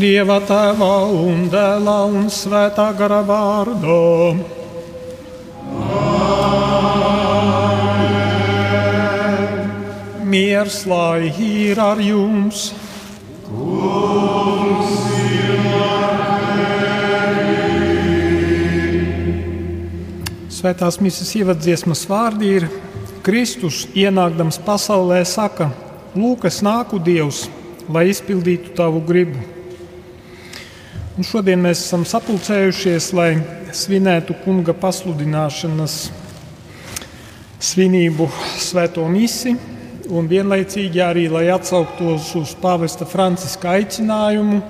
Dieva tēvā un dēlā un svētā gara vārdā. Miers lai ir ar jums! Svētās misijas ievadziesmas vārdi ir Kristus ienākdams pasaulē saka, Lūk, es nāku Dievs, lai izpildītu tavu gribu. Un šodien mēs esam sapulcējušies, lai svinētu kunga pasludināšanas svinību svēto misiju un vienlaicīgi arī, lai atsauktos uz pāvesta Franciska aicinājumu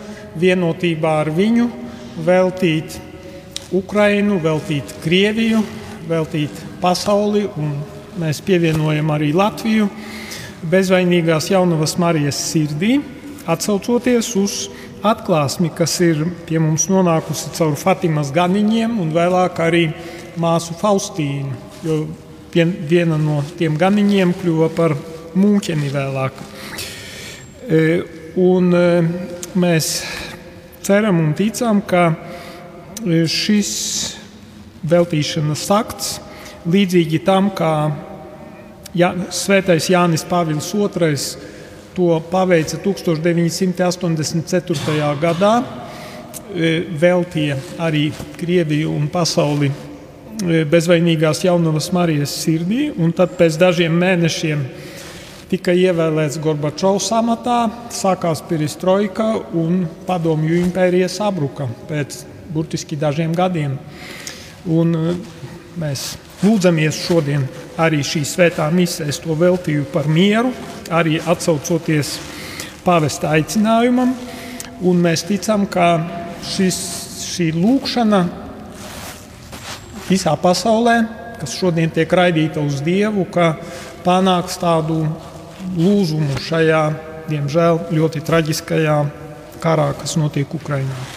vienotībā ar viņu veltīt Ukrainu, veltīt Krieviju, veltīt pasauli, un mēs pievienojam arī Latviju bezvainīgās jaunavas Marijas sirdī, atsaucoties uz atklāsmi, kas ir pie mums nonākusi caur Fatimas ganiņiem un vēlāk arī māsu Faustīnu, jo viena no tiem ganiņiem kļuva par mūķeni vēlāk. E, un e, mēs ceram un ticam, ka e, šis veltīšanas akts, līdzīgi tam, kā ja, Svētais Jānis Pāvils II to paveica 1984. gadā, veltīja arī Krieviju un pasauli bezvainīgās jaunavas Marijas sirdī, un tad pēc dažiem mēnešiem tika ievēlēts Gorbačovs amatā, sākās perestroika un padomju impērija sabruka pēc burtiski dažiem gadiem. Un e, mēs lūdzamies šodien arī šī svētā misē, es to veltīju par mieru, arī atsaucoties pāvesta aicinājumam, un mēs ticam, ka šis, šī lūkšana visā pasaulē, kas šodien tiek raidīta uz Dievu, ka panāks tādu lūzumu šajā, diemžēl, ļoti traģiskajā karā, kas notiek Ukrajinā.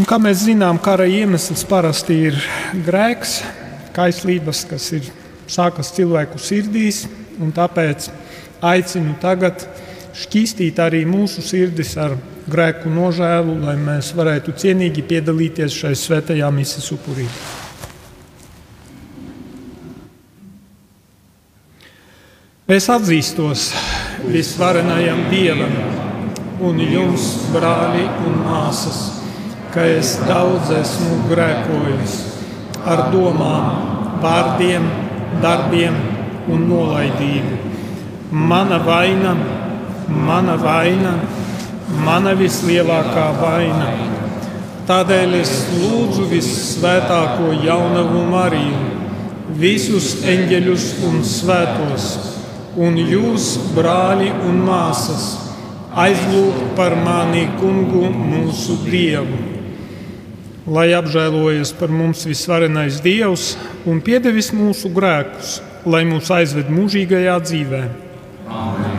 Un, kā mēs zinām, kara iemesls parasti ir grēks, kaislības, kas ir sākas cilvēku sirdīs, tāpēc aicinu tagad šķīstīt arī mūsu sirdis ar grēku nožēlu, lai mēs varētu cienīgi piedalīties šai svētajā misijas upurī. Es atzīstos visvarenajam Dievam un jums, brāļi un māsas, ka es daudz esmu grēkojis ar domām, vārdiem, darbiem un nolaidību. Mana vaina, mana vaina, mana vislielākā vaina. Tādēļ es lūdzu visvētāko jaunavu Mariju, visus eņģeļus un svētos un jūs, brāļi un māsas, aizlūgt par mani kungu mūsu dievu. Lai apžēlojas par mums visvarenais dievs un piedevis mūsu grēkus, lai mūs aizved mūžīgajā dzīvēm. Amen.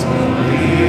Lūksimies!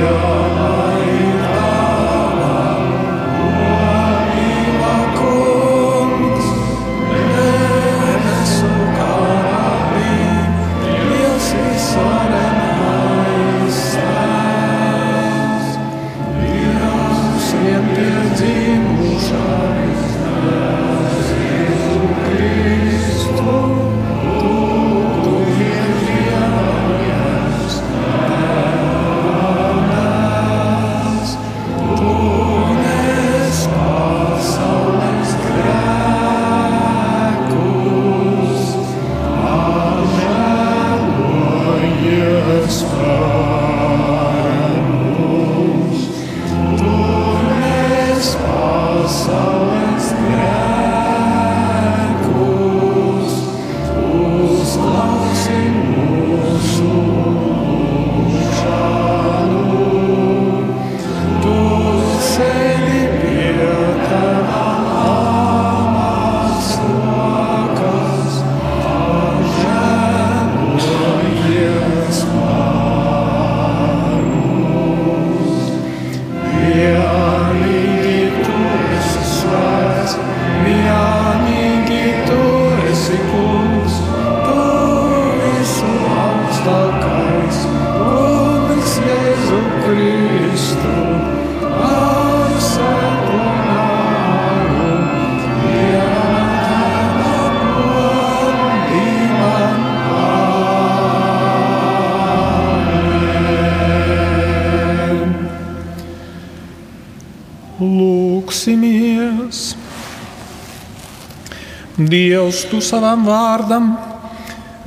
Dievs, tu savam vārdam,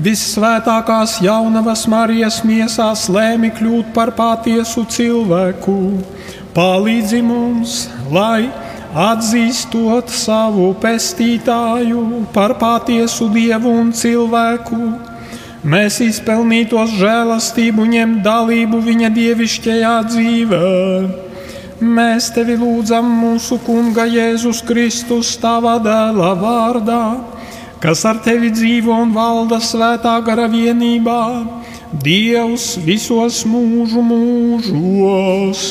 vissvētākās jaunavas Marijas miesās lēmi kļūt par patiesu cilvēku. Palīdzi mums, lai atzīstot savu pestītāju par patiesu dievu un cilvēku, mēs izpelnītos žēlastību ņemt dalību viņa dievišķajā dzīvēm Mēs tevi lūdzam mūsu Kunga Jēzus Kristus, tava dēla vārdā, kas ar tevi dzīvo un valda svētā gara vienībā, Dievs visos mūžu mūžos.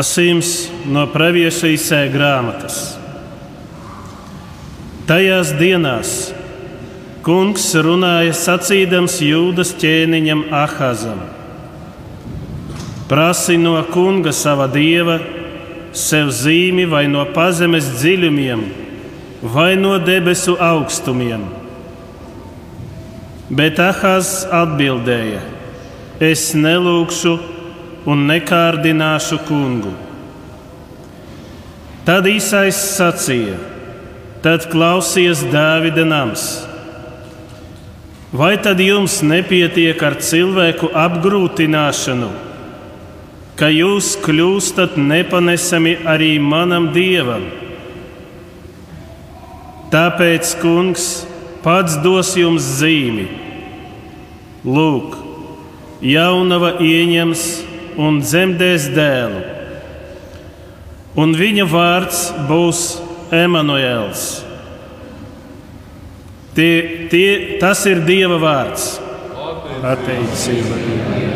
Lasījums no Pāvieša Isēja grāmatas. Tajās dienās kungs runāja sacīdams Jūdas ķēniņam Ahazam: Prasi no kunga sava dieva sev zīmi vai no pazemes dziļumiem, vai no debesu augstumiem. Bet Ahaz atbildēja: Es nelūkšu un nekārdināšu kungu. Tad īsais sacīja: Tad klausies Dāvida nams. Vai tad jums nepietiek ar cilvēku apgrūtināšanu, ka jūs kļūstat nepanesami arī manam dievam? Tāpēc kungs pats dos jums zīmi. Lūk, jaunava ieņems un dzemdēs dēlu. Un viņa vārds būs Emanuēls. Tie, tie, tas ir Dieva vārds. Pateicība Dievam.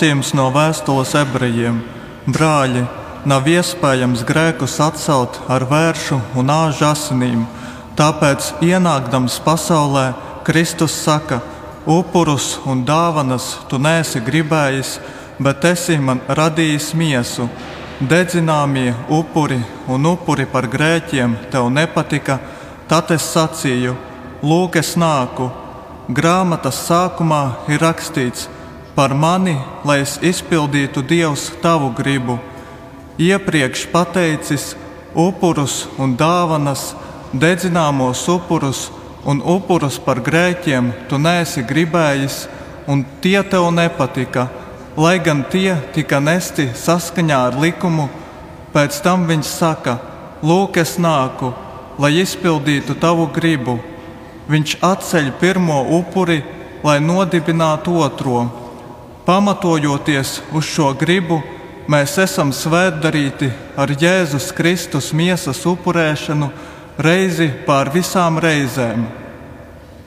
Lasījums no vēstules ebrejiem. Brāļi, nav iespējams grēkus atcelt ar vēršu un āžu asinīm. Tāpēc, ienākdams pasaulē, Kristus saka, upurus un dāvanas tu nesi gribējis, bet esi man radījis miesu. Dedzināmie upuri un upuri par grēkiem tev nepatika, tad es sacīju, lūk, es nāku. Grāmatas sākumā ir rakstīts par mani, lai es izpildītu Dievs tavu gribu. Iepriekš pateicis upurus un dāvanas, dedzināmos upurus un upurus par grēkiem tu neesi gribējis, un tie tev nepatika, lai gan tie tika nesti saskaņā ar likumu. Pēc tam viņš saka: Lūk, es nāku, lai izpildītu tavu gribu. Viņš atceļ pirmo upuri, lai nodibinātu otro. Pamatojoties uz šo gribu, mēs esam svētdarīti ar Jēzus Kristus miesas upurēšanu reizi pār visām reizēm.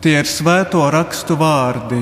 Tie ir svēto rakstu vārdi.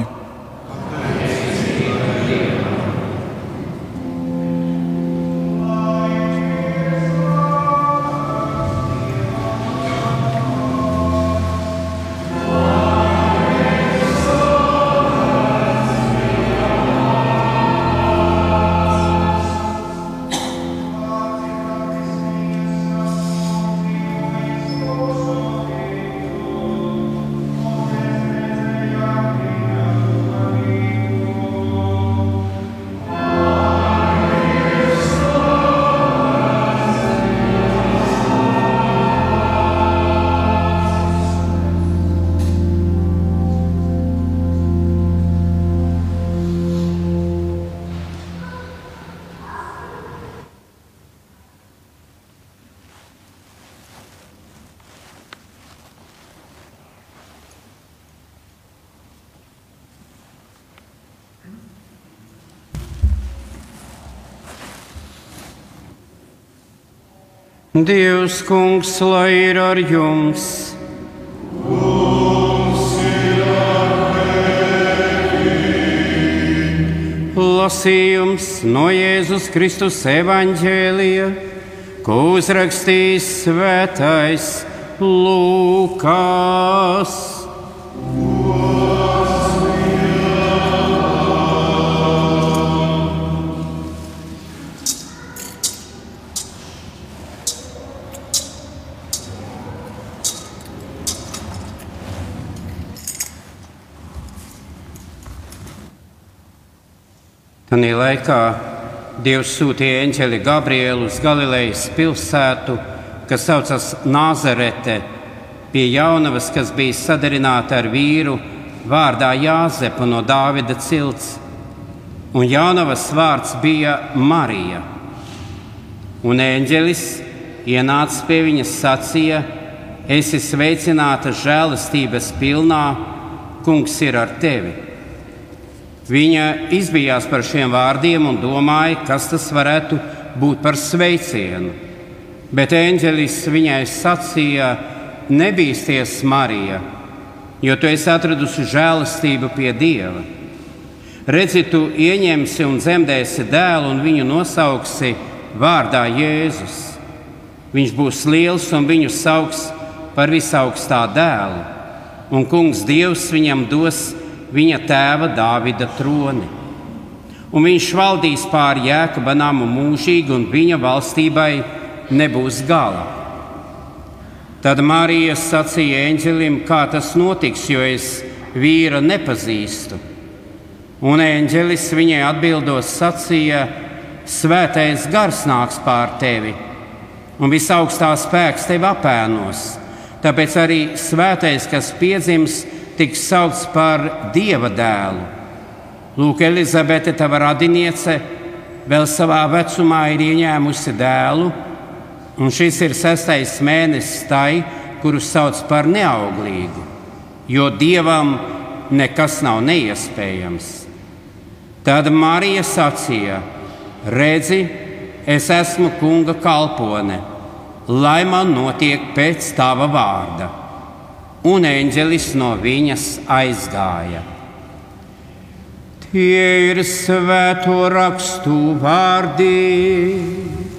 Dievs, kungs, lai ir ar jums! Lasījums no Jēzus Kristus evaņģēlija, ko uzrakstījis svētais Lūkas. Tanī laikā Dievs sūtīja eņģeli Gabrielu uz Galilejas pilsētu, kas saucas Nāzarete, pie jaunavas, kas bija sadarināta ar vīru vārdā Jāzepu no Dāvida cilts. Un jaunavas vārds bija Marija. Un eņģelis ienāca pie viņas sacīja: Esi sveicināta žēlastības pilnā, kungs ir ar tevi. Viņa izbijās par šiem vārdiem un domāja, kas tas varētu būt par sveicienu. Bet eņģelis viņai sacīja: Nebīsties, Marija, jo tu esi atradusi žēlastību pie Dieva. Redzi, tu ieņemsi un dzemdēsi dēlu, un viņu nosauksi vārdā Jēzus. Viņš būs liels un viņu sauks par visaugstā dēlu, un Kungs Dievs viņam dos viņa tēva Dāvida troni. Un viņš valdīs pāri jēkabā namu mūžīgi, un viņa valstībai nebūs gala. Tad Marija sacīja eņģelim, kā tas notiks, jo es vīra nepazīstu. Un eņģelis viņai atbildot sacīja, svētais gars nāks pār tevi, un visaugstā spēks tevi apēnos. Tāpēc arī svētais, kas piedzims, tiks saukts par dieva dēlu. Lūk, Elizabete, tava radiniece, vēl savā vecumā ir ieņēmusi dēlu, un šis ir sestais mēnesis tai, kuru sauc par neauglīgu, jo dievam nekas nav neiespējams. Tad Marija sacīja: Redzi, es esmu kunga kalpone, lai man notiek pēc tava vārda un eņģelis no viņas aizgāja. Tie ir svēto rakstu vārdi.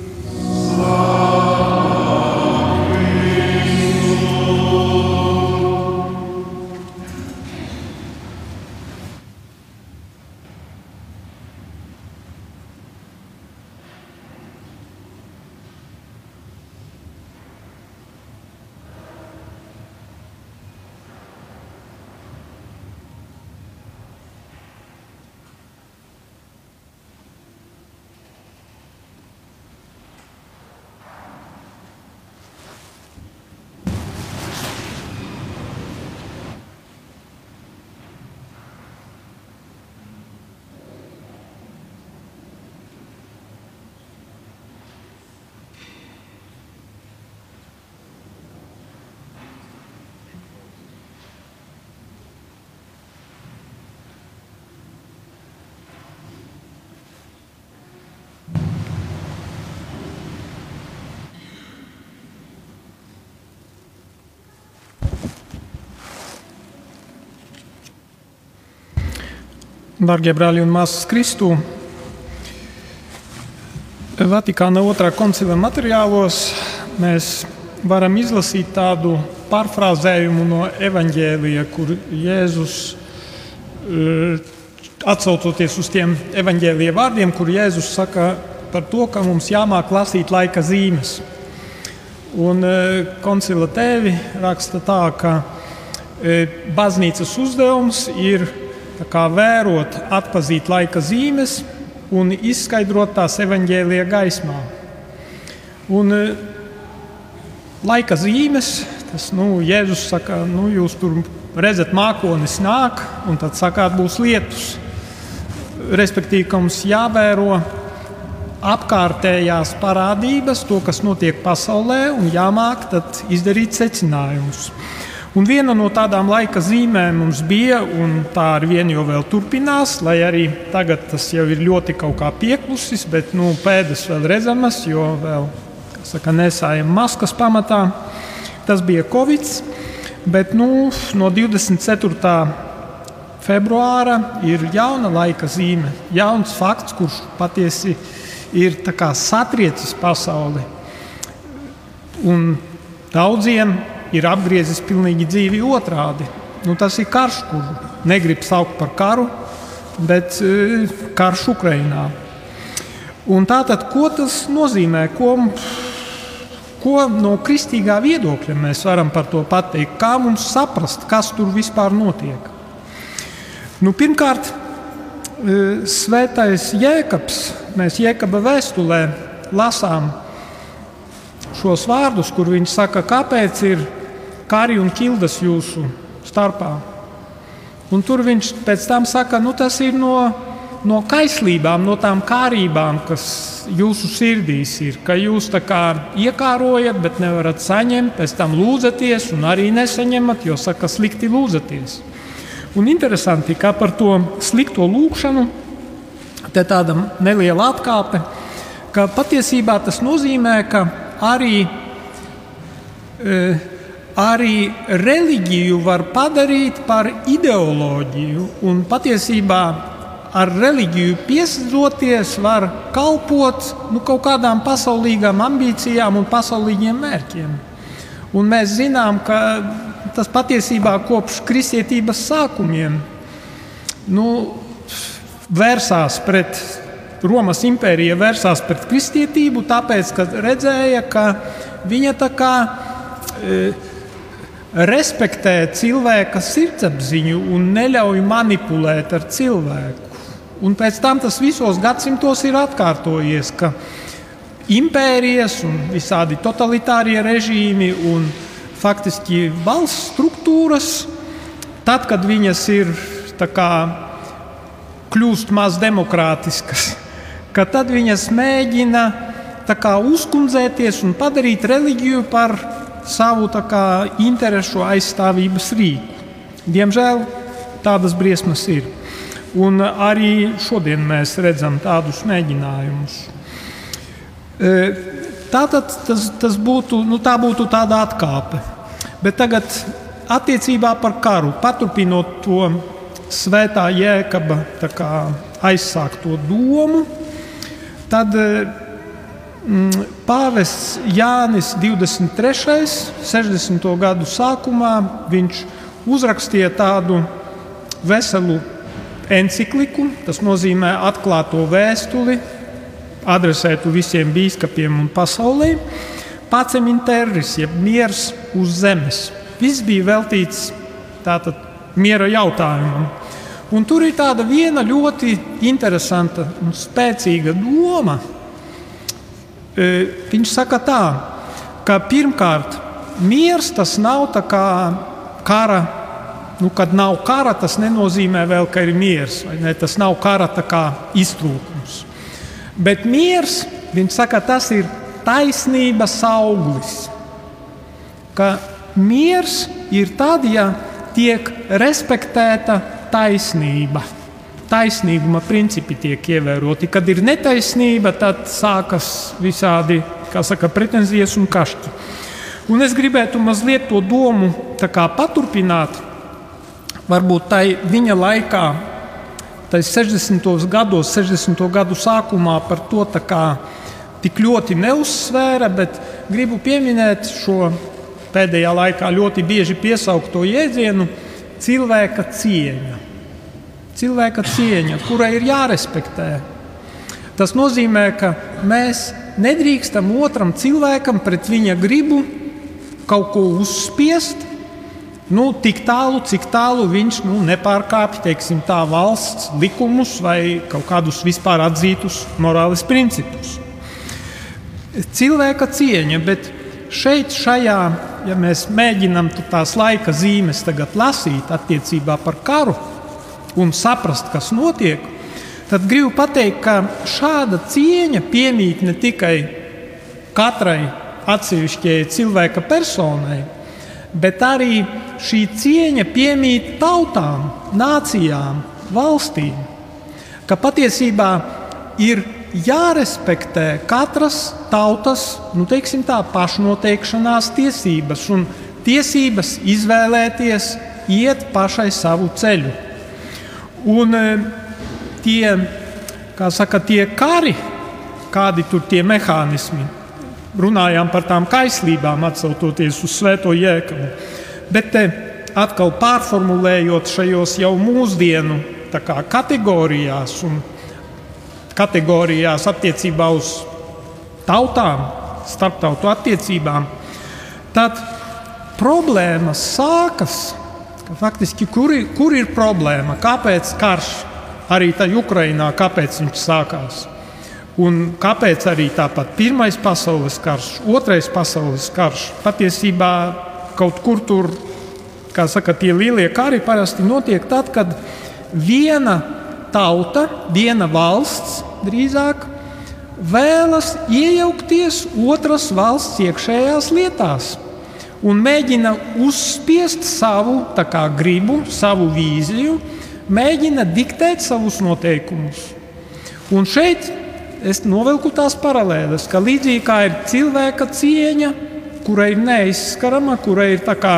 Darbie brāļi un māsas Kristū, Vatikāna otrā koncila materiālos mēs varam izlasīt tādu pārfrāzējumu no evaņģēlija, kur Jēzus, eh, atsaucoties uz tiem evaņģēlija vārdiem, kur Jēzus saka par to, ka mums jāmāk lasīt laika zīmes. Un eh, koncila tēvi raksta tā, ka eh, baznīcas uzdevums ir kā, vērot, atpazīt laika zīmes un izskaidrot tās evaņģēlīja gaismā. Un, laika zīmes, tas nu, Jēzus saka, nu, jūs tur redzat, mākonis nāk, un tad sakāt, būs lietus. Respektīvi, ka mums jāvēro apkārtējās parādības, to, kas notiek pasaulē, un jāmāk izdarīt secinājumus. Un viena no tādām laika zīmēm mums bija, un tā ar vienu jau turpinās, lai arī tagad tas jau ir ļoti pieklusis, bet nu, pēdas vēl redzamas, jo vēl saka, nesājam maskas pamatā. Tas bija Covid, bet nu, no 24. februāra ir jauna laika zīme, jauns fakts, kurš patiesi ir satriecis pasauli. Un daudziem ir apgriezis pilnīgi dzīvi otrādi. Nu, tas ir karš, kuru negrib saukt par karu, bet uh, karš Ukrajinā. Tātad, ko tas nozīmē? Ko, ko no kristīgā viedokļa mēs varam par to pateikt? Kā mums saprast, kas tur vispār notiek? Nu, pirmkārt, uh, Svētais Jēkabs, mēs Jēkaba vēstulē lasām šos vārdus, kur viņš saka, kāpēc ir kari un ķildas jūsu starpā. Un tur viņš pēc tam saka, nu, tas ir no, no kaislībām, no tām kārībām, kas jūsu sirdīs ir. Ka jūs tā kā iekārojat, bet nevarat saņemt, pēc tam lūdzaties un arī nesaņemat, jo saka, slikti lūdzaties. Un interesanti, kā par to slikto lūgšanu, te tāda neliela atkāpe, ka patiesībā tas nozīmē, ka arī e, arī reliģiju var padarīt par ideoloģiju. Un patiesībā ar reliģiju piesaistīties, var kalpot nu, kaut kādām pasaulīgām ambīcijām un pasaulīgiem mērķiem. Un mēs zinām, ka tas patiesībā kopš kristietības sākumiem nu, vērsās pret Romas impērija, vērsās pret kristietību, tāpēc, ka redzēja, ka viņa tā kā. E, respektē cilvēka sirdsapziņu un neļauj manipulēt ar cilvēku. Un pēc tam tas visos gadsimtos ir atkārtojies, ka impērijas un visādi totalitārie režīmi un faktiski valsts struktūras, tad, kad viņas ir kā, kļūst maz demokrātiskas, ka tad viņas mēģina kā, uzkundzēties un padarīt reliģiju par savu kā, interesu aizstāvības rīku. Diemžēl tādas briesmas ir. Un arī šodien mēs redzam tādus mēģinājumus. E, tātad tas, tas būtu, nu, tā būtu tāda atkāpe. Bet tagad attiecībā par karu, paturpinot to svētā jēkaba aizsākto domu, tad mm, pāvests Jānis 23. 60. gadu sākumā viņš uzrakstīja tādu veselu encykliku, tas nozīmē atklāto vēstuli, adresētu visiem biskupiem un pasaulē. Pacem interris, jeb miers uz zemes. Viss bija veltīts tātad miera jautājumam. Un tur ir tāda viena ļoti interesanta un spēcīga doma. Viņš saka tā, ka pirmkārt, miers tas nav tā kā kara. Nu, kad nav kara, tas nenozīmē vēl, ka ir miers. Ne? Tas nav kara iztrūkums. Bet miers, viņš saka, tas ir taisnības auglis. Ka miers ir tad, ja tiek respektēta taisnība. Taisnīguma principi tiek ievēroti. Kad ir netaisnība, tad sākas visādi saka, pretenzijas un kašķi. Un es gribētu mazliet to domu paturpināt. Varbūt tā viņa laikā, tā 60. gados, 60. gadu sākumā par to kā, tik ļoti neuzsvēra, bet gribu pieminēt šo pēdējā laikā ļoti bieži piesaukto jēdzienu cilvēka cieņa. Cilvēka cieņa, kurai ir jārespektē. Tas nozīmē, ka mēs nedrīkstam otram cilvēkam pret viņa gribu kaut ko uzspiest. Nu, tik tālu, cik tālu viņš nu, nepārkāpj teiksim, tā, valsts likumus vai kaut kādus vispār atzītus morāles principus. Cilvēka cieņa, bet šeit, šajā ja mēs mēģinām tās laika zīmes lasīt attiecībā par karu un saprast, kas notiek, tad gribu pateikt, ka šāda cieņa piemīt ne tikai katrai atsevišķai cilvēka personai, bet arī šī cieņa piemīt tautām, nācijām, valstīm. Ka patiesībā ir jārespektē katras tautas nu, tā, pašnoteikšanās tiesības un tiesības izvēlēties, iet pašai savu ceļu. Un e, tie, saka, tie kari, kādi tur tie mehānismi, runājām par tām kaislībām, atcaucoties uz Svēto jēkabu. Bet te atkal pārformulējot šajos jau mūsdienu kategorijās un kategorijās attiecībā uz tautām, starptautu attiecībām, tad problēmas sākas. Faktiski, kur ir, kur ir problēma? Kāpēc karš arī tajā Ukrainā, kāpēc viņš sākās? Un kāpēc arī tāpat Pirmais pasaules karš, Otrais pasaules karš patiesībā kaut kur tur, kā saka, tie lielie kari parasti notiek tad, kad viena tauta, viena valsts drīzāk vēlas iejaukties otras valsts iekšējās lietās un mēģina uzspiest savu kā, gribu, savu vīziju, mēģina diktēt savus noteikumus. Un šeit es novilku tās paralēles, ka līdzīgi kā ir cilvēka cieņa, kura ir neizskarama, kura ir tā kā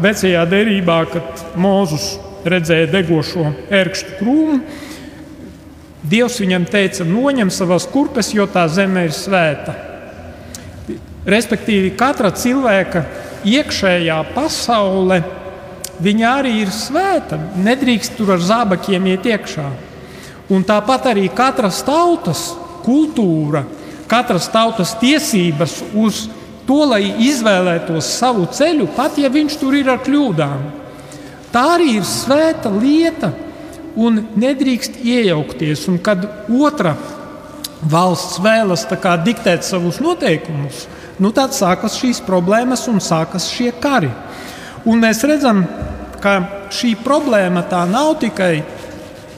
vecajā derībā, kad Mūzus redzēja degošo ērkšķu krūmu. Dievs viņam teica, noņem savas kurpes, jo tā zeme ir svēta. Respektīvi, katra cilvēka iekšējā pasaule, viņa arī ir svēta. Nedrīkst tur ar zābakiem iet iekšā. Un tāpat arī katras tautas kultūra, katras tautas tiesības uz to, lai izvēlētos savu ceļu, pat ja viņš tur ir ar kļūdām. Tā arī ir svēta lieta un nedrīkst iejaukties. Un kad otra valsts vēlas diktēt savus noteikumus, nu tad sākas šīs problēmas un sākas šie kari. Un mēs redzam, ka šī problēma tā nav tikai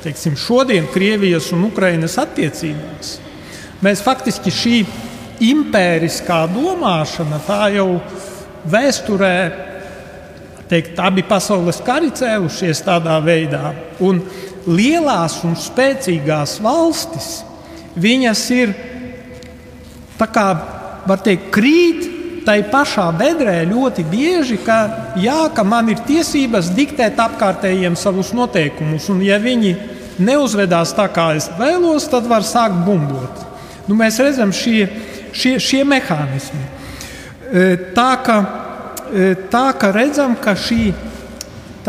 teiksim, šodien Krievijas un Ukrainas attiecībās. Mēs faktiski šī impēriskā domāšana tā jau vēsturē teikt, abi pasaules kari cēlušies tādā veidā. Un lielās un spēcīgās valstis, viņas ir tā kā var teikt, krīt tai pašā bedrē ļoti bieži, ka, jā, ka man ir tiesības diktēt apkārtējiem savus noteikumus, un ja viņi neuzvedās tā, kā es vēlos, tad var sākt bumbot. Nu, mēs redzam šie, šie, šie mehānismi. E, tā ka, e, tā ka redzam, ka šī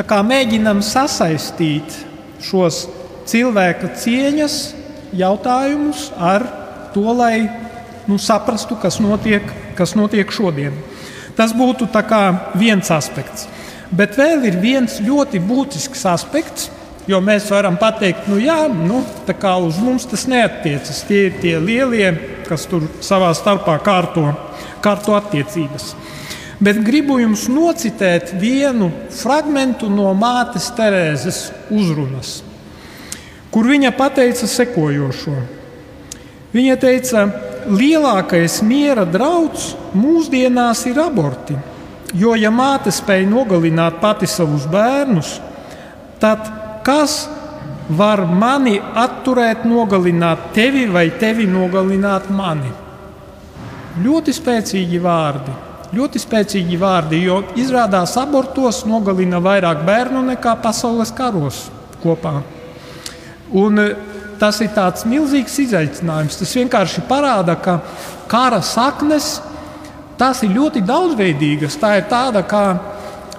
kā mēģinam sasaistīt šos cilvēka cieņas jautājumus ar to, lai nu, saprastu, kas notiek, kas notiek šodien. Tas būtu viens aspekts. Bet vēl ir viens ļoti būtisks aspekts, jo mēs varam pateikt, nu jā, nu, uz mums tas neatiecas. Tie ir tie lielie, kas tur savā starpā kārto, kārto attiecības. Bet gribu jums nocitēt vienu fragment no mātes Terēzes uzrunas, kur viņa teica sekojošo. Viņa teica, lielākais miera drauds mūsdienās ir aborti. Jo, ja māte spēja nogalināt pati savus bērnus, tad kas var mani atturēt, nogalināt tevi vai tevi nogalināt mani? Ļoti spēcīgi vārdi. Ļoti spēcīgi vārdi, jo izrādās abortos nogalina vairāk bērnu nekā pasaules karos kopā. Un, tas ir tāds milzīgs izaicinājums. Tas vienkārši parāda, ka kara saknes tās ir ļoti daudzveidīgas. Tā ir tāda kā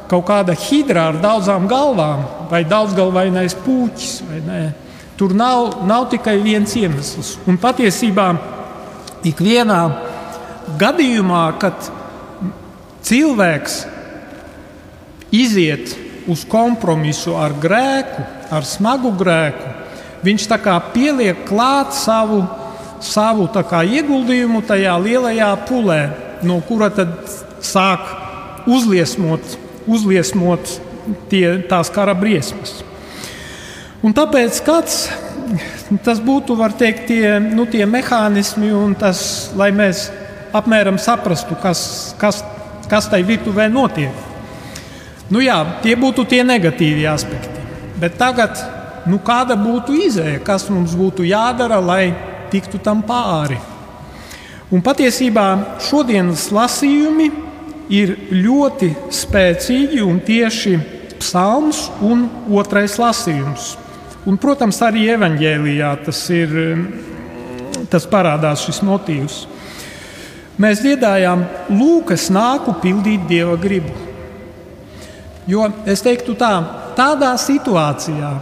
kaut kāda hidra ar daudzām galvām, vai daudzgalvainais puķis. Tur nav, nav tikai viens iemesls. Un patiesībā ikvienā gadījumā, kad cilvēks iziet uz kompromisu ar grēku, ar smagu grēku, viņš pieliek klāt savu, savu kā, ieguldījumu tajā lielajā pulē, no kura tad sāk uzliesmot, uzliesmot tie, tās kara briesmas. Un tāpēc kāds, tas būtu teikt, tie, nu, tie mehānismi, un tas, lai mēs apmēram saprastu, kas, kas kas tai virtuvē notiek. Nu jā, tie būtu tie negatīvie aspekti. Bet tagad, nu kāda būtu izēja, kas mums būtu jādara, lai tiktu tam pāri? Un patiesībā šodienas lasījumi ir ļoti spēcīgi un tieši psalms un otrais lasījums. Un, protams, arī evanģēlijā tas, ir, tas parādās šis motīvs. Mēs dziedājām, Lūk, es nāku pildīt dieva gribu. Jo es teiktu, tā, tādā situācijā,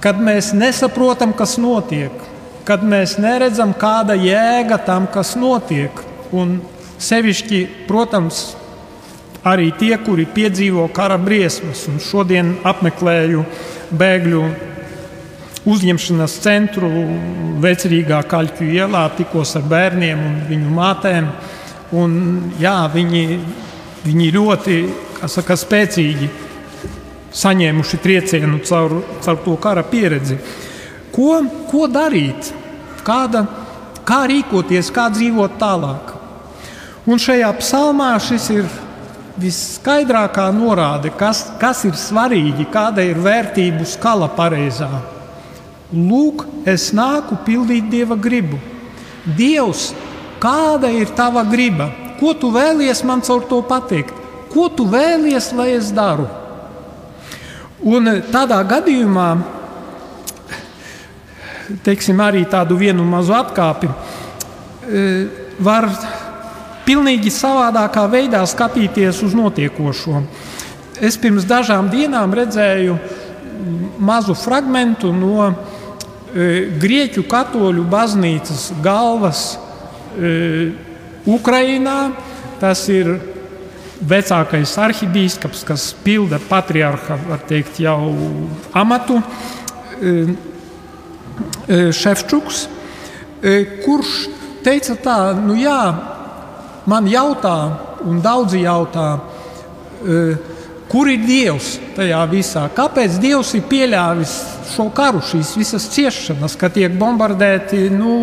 kad mēs nesaprotam, kas notiek, kad mēs neredzam, kāda jēga tam, kas notiek, un sevišķi, protams, arī tie, kuri piedzīvo kara briesmas, un šodien apmeklēju bēgļu uzņemšanas centru vecrīgā Kaļķu ielā, tikos ar bērniem un viņu mātēm. Un, jā, viņi, viņi ļoti saka, spēcīgi saņēmuši triecienu caur, caur to kara pieredzi. Ko, ko darīt? Kāda, kā rīkoties, kā dzīvot tālāk? Un šajā psalmā šis ir viskaidrākā norāde, kas, kas ir svarīgi, kāda ir vērtību skala pareizā. Lūk, es nāku pildīt dieva gribu. Dievs, kāda ir tava griba? Ko tu vēlies man caur to pateikt? Ko tu vēlies, lai es daru? Un tādā gadījumā, teiksim, arī tādu vienu mazu atkāpi, e, var pilnīgi savādākā veidā skatīties uz notiekošo. Es pirms dažām dienām redzēju mazu fragment no E, Grieķu katoļu baznīcas galvas Ukrainā. Tas ir vecākais arhibīskaps, kas pilda patriarha teikt, jau amatu, e, Šefčuks, kurš teica tā, nu jā, man jautā, un daudzi jautā, kur ir Dievs tajā visā? Kāpēc Dievs ir pieļāvis šo karu, šīs visas ciešanas, ka tiek bombardēti nu,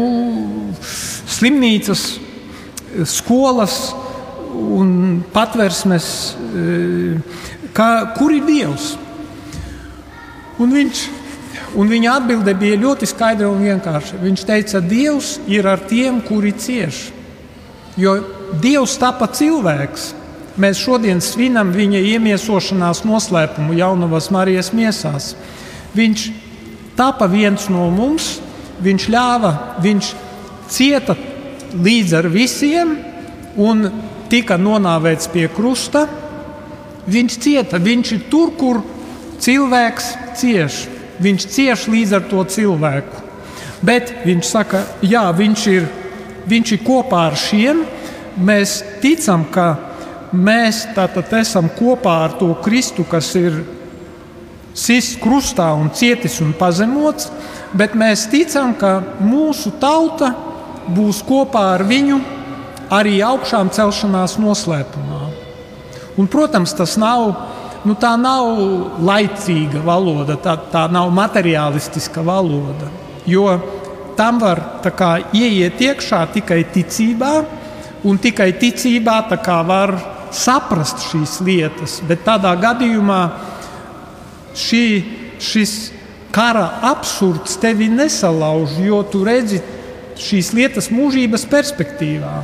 slimnīcas, skolas un patversmes? Kā, kur ir Dievs? Un viņš Un viņa atbilde bija ļoti skaidra un vienkārša. Viņš teica, Dievs ir ar tiem, kuri cieš. Jo Dievs tapa cilvēks. Mēs šodien svinam viņa iemiesošanās noslēpumu jaunavas Marijas miesās. Viņš tapa viens no mums, viņš ļāva, viņš cieta līdz ar visiem un tika nonāvēts pie krusta. Viņš cieta, viņš ir tur, kur cilvēks cieš. Viņš cieš līdz ar to cilvēku. Bet viņš saka, jā, viņš ir, viņš ir kopā ar šiem. Mēs ticam, ka mēs tātad esam kopā ar to Kristu, kas ir sists krustā un cietis un pazemots, bet mēs ticam, ka mūsu tauta būs kopā ar viņu arī augšām celšanās noslēpumā. Un, protams, tas nav, nu, tā nav laicīga valoda, tā, tā nav materiālistiska valoda, jo tam var kā, ieiet iekšā tikai ticībā, un tikai ticībā var saprast šīs lietas. Bet tādā gadījumā šī, šis kara absurds tevi nesalauž, jo tu redzi šīs lietas mūžības perspektīvā.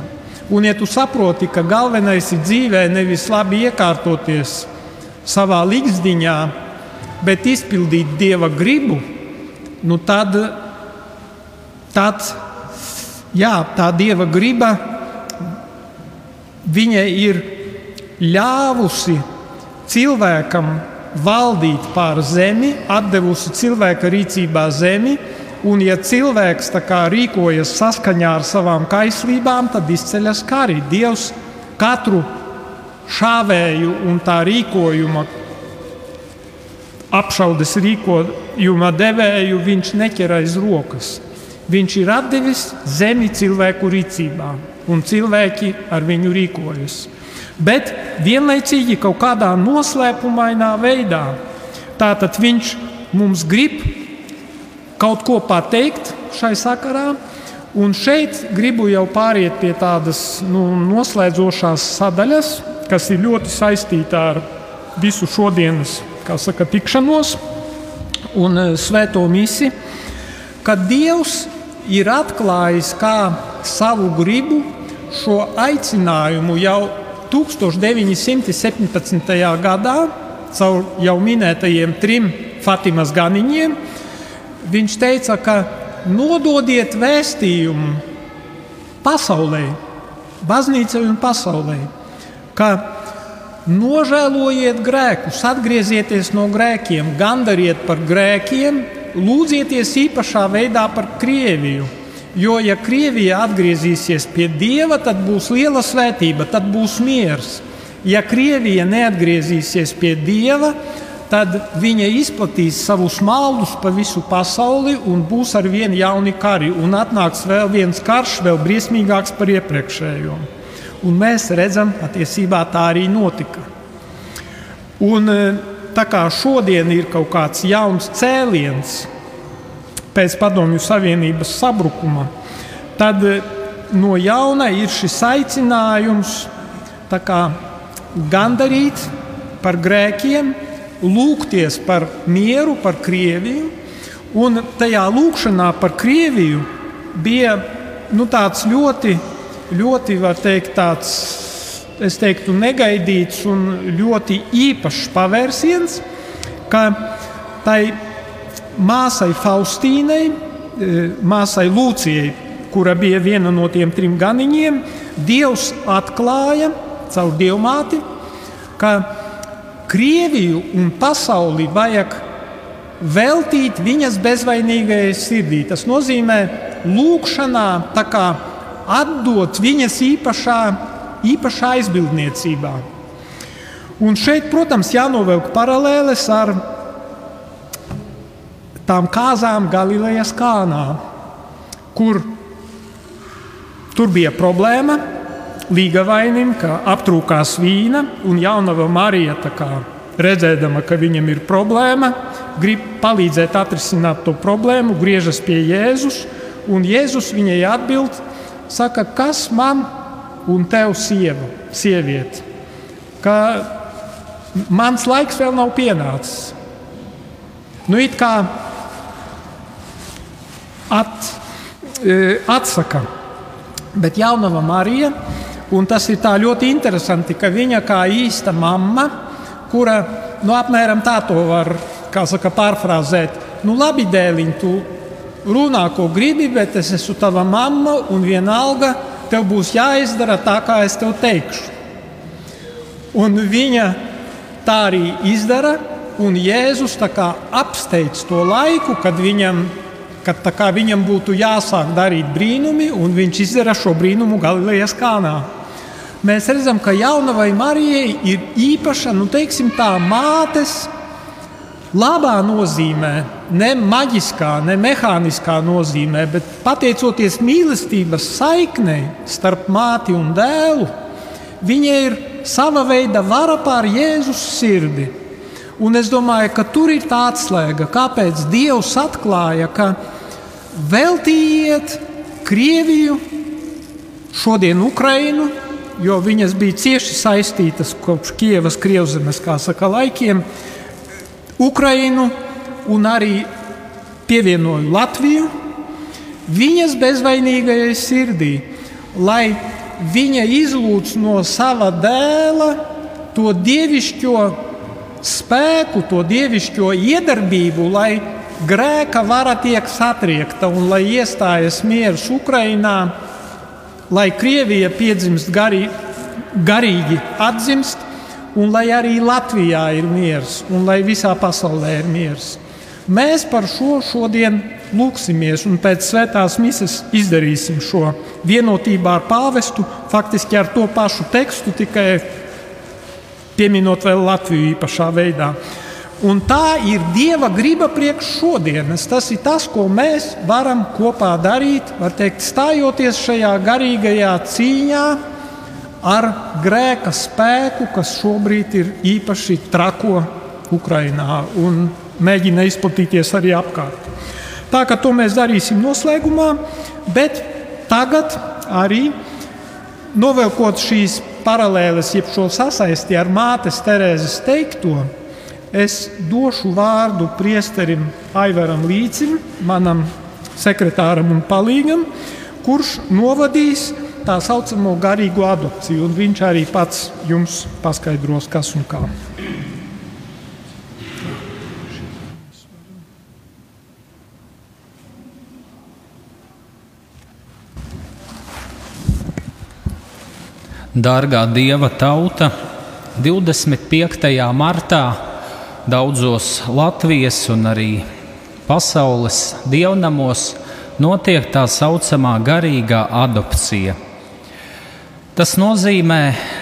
Un, ja tu saproti, ka galvenais ir dzīvē nevis labi iekārtoties savā līgzdiņā, bet izpildīt dieva gribu, nu tad, tad jā, tā dieva griba viņai ir ļāvusi cilvēkam valdīt pār zemi, devusi cilvēka rīcībā zemi. Un, ja cilvēks rīkojas saskaņā ar savām kaislībām, tad izceļas kari. Dievs katru šāvēju un tā rīkojuma, apšaudes rīkojuma devēju, viņš neķer aiz rokas. Viņš ir devis zemi cilvēku rīcībā, un cilvēki ar viņu rīkojas bet vienlaicīgi kaut kādā noslēpumainā veidā. Tātad viņš mums grib kaut ko pateikt šai sakarā. Un šeit gribu jau pāriet pie tādas nu, noslēdzošās sadaļas, kas ir ļoti saistīta ar visu šodienas saka, tikšanos un e, svēto misiju, kad Dievs ir atklājis kā savu gribu šo aicinājumu jau 1917. gadā caur jau minētajiem trim Fatimas ganiņiem viņš teica, ka nododiet vēstījumu pasaulē, baznīcai un pasaulē, ka nožēlojiet grēkus, atgriezieties no grēkiem, gandariet par grēkiem, lūdzieties īpašā veidā par Krieviju Jo, ja Krievija atgriezīsies pie Dieva, tad būs liela svētība, tad būs miers. Ja Krievija neatgriezīsies pie Dieva, tad viņa izplatīs savus maldus pa visu pasauli un būs ar vienu jaunu kari. Un atnāks vēl viens karš, vēl briesmīgāks par iepriekšējo. Un mēs redzam, patiesībā tā arī notika. Un, e, tā kā šodien ir kaut kāds jauns cēliens, pēc Padomju Savienības sabrukuma, tad eh, no jauna ir šis aicinājums kā, gandarīt par grēkiem, lūgties par mieru, par Krieviju. Un tajā lūkšanā par Krieviju bija nu, tāds ļoti, ļoti teikt, tāds, es teiktu, negaidīts un ļoti īpašs pavērsiens, ka tai māsai Faustīnai, e, māsai Lūcijai, kura bija viena no tiem trim ganiņiem, Dievs atklāja caur dievmāti, ka Krieviju un pasauli vajag veltīt viņas bezvainīgajai sirdī. Tas nozīmē, lūkšanā atdot viņas īpašā, īpašā aizbildniecībā. Un šeit, protams, jānovelk paralēles ar tām kāzām Galilejas kānā, kur tur bija problēma līgavainim, ka aptrūkās vīna, un jaunava Marija, redzēdama, ka viņam ir problēma, grib palīdzēt atrisināt to problēmu, griežas pie Jēzus, un Jēzus viņai atbild, saka, kas man un tev sieva, sieviete, ka mans laiks vēl nav pienācis. Nu, it kā at, e, atsaka. Bet jaunava Marija Un tas ir ļoti interesanti, ka viņa kā īsta mamma, kura nu, apmēram tā to var saka, pārfrāzēt, nu labi, dēliņ, tu runā, ko gribi, bet es esmu tava mamma un vienalga tev būs jāizdara tā, kā es tev teikšu. Un viņa tā arī izdara, un Jēzus apsteidz to laiku, kad viņam, kad viņam būtu jāsāk darīt brīnumi, un viņš izdara šo brīnumu Galilejas kānā. Mēs redzam, ka jaunavai Marijai ir īpaša, nu, teiksim, tā mātes labā nozīmē, ne maģiskā, ne mehāniskā nozīmē, bet pateicoties mīlestības saiknei starp māti un dēlu, viņa ir sava veida vara pār Jēzus sirdi. Un es domāju, ka tur ir tā atslēga, kāpēc Dievs atklāja, ka veltījiet Krieviju, šodien Ukrainu, jo viņas bija cieši saistītas kopš Kievas, Krievzemes, saka, laikiem Ukrainu un arī pievienoju Latviju. Viņas bezvainīgajai sirdī, lai viņa izlūdz no sava dēla to dievišķo spēku, to dievišķo iedarbību, lai grēka vara tiek satriekta un lai iestājas miers Ukrajinā, lai Krievija piedzimst garī, garīgi atzimst un lai arī Latvijā ir miers, un lai visā pasaulē ir miers. Mēs par šo šodien lūksimies, un pēc svētās mises izdarīsim šo vienotībā ar pāvestu, faktiski ar to pašu tekstu, tikai pieminot vēl Latviju īpašā veidā. Un tā ir Dieva griba priekš šodienas. Tas ir tas, ko mēs varam kopā darīt, var teikt, stājoties šajā garīgajā cīņā ar grēka spēku, kas šobrīd ir īpaši trako Ukrajinā un mēģina izplatīties arī apkārt. Tā kā to mēs darīsim noslēgumā, bet tagad arī novelkot šīs paralēles, jeb šo sasaisti ar mātes Terēzes teikto, es došu vārdu priesterim Aivaram Līcim, manam sekretāram un palīgam, kurš novadīs tā saucamo garīgo adopciju, un viņš arī pats jums paskaidros, kas un kā. Dārgā Dieva tauta, 25. martā daudzos Latvijas un arī pasaules dievnamos notiek tā saucamā garīgā adopcija. Tas nozīmē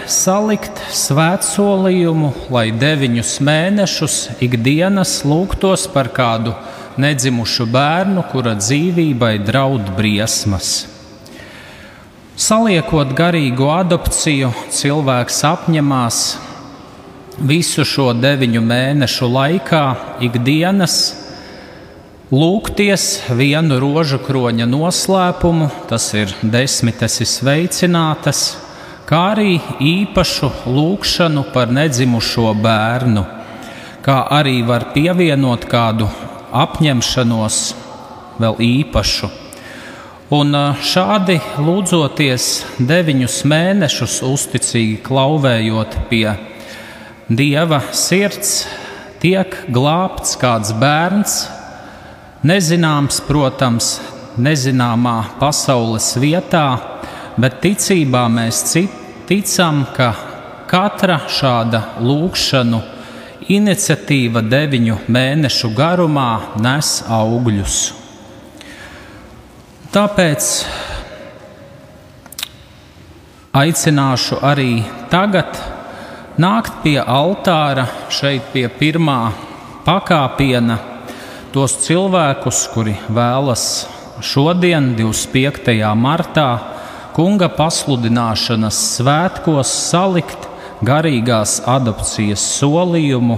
salikt svētsolījumu, lai deviņus mēnešus ikdienas lūgtos par kādu nedzimušu bērnu, kura dzīvībai draud briesmas. Saliekot garīgo adopciju, cilvēks apņemās visu šo deviņu mēnešu laikā, ikdienas lūgties vienu rožu kroņa noslēpumu, tas ir desmites izveicinātas, kā arī īpašu lūgšanu par nedzimušo bērnu, kā arī var pievienot kādu apņemšanos vēl īpašu. Un šādi lūdzoties deviņus mēnešus, uzticīgi klauvējot pie dieva sirds, tiek glābts kāds bērns, Nezināms, protams, nezināmā pasaules vietā, bet ticībā mēs ticam, ka katra šāda lūkšanu iniciatīva deviņu mēnešu garumā nes augļus. Tāpēc aicināšu arī tagad nākt pie altāra šeit pie pirmā pakāpiena tos cilvēkus, kuri vēlas šodien, 25. martā, kunga pasludināšanas svētkos salikt garīgās adopcijas solījumu,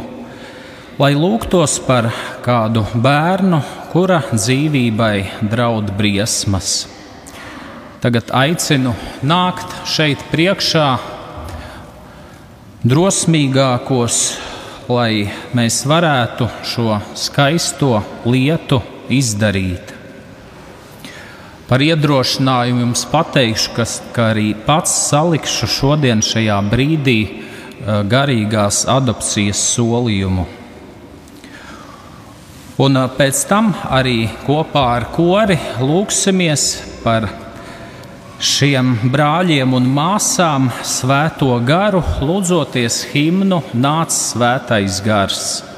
lai lūgtos par kādu bērnu, kura dzīvībai draud briesmas. Tagad aicinu nākt šeit priekšā drosmīgākos lai mēs varētu šo skaisto lietu izdarīt. Par iedrošinājumu jums pateikšu, ka, ka arī pats salikšu šodien šajā brīdī garīgās adopcijas solījumu. Un pēc tam arī kopā ar kori lūksimies par šiem brāļiem un māsām svēto garu, lūdzoties himnu Nāc svētais gars.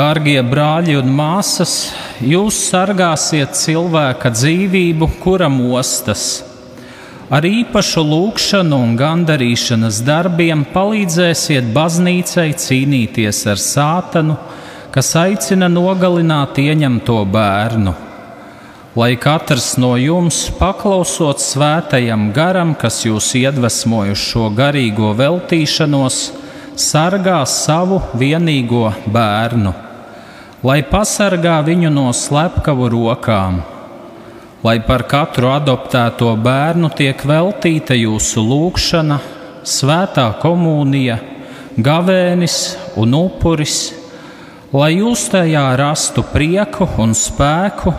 Dārgie brāļi un māsas, jūs sargāsiet cilvēka dzīvību, kuram ostas. Ar īpašu lūgšanu un gandarīšanas darbiem palīdzēsiet baznīcai cīnīties ar sātanu, kas aicina nogalināt ieņemto bērnu. Lai katrs no jums, paklausot svētajam garam, kas jūs iedvesmoja šo garīgo veltīšanos, sargā savu vienīgo bērnu lai pasargā viņu no slepkavu rokām, lai par katru adoptēto bērnu tiek veltīta jūsu lūgšana, svētā komunija, gavēnis un upuris, lai jūs tajā rastu prieku un spēku,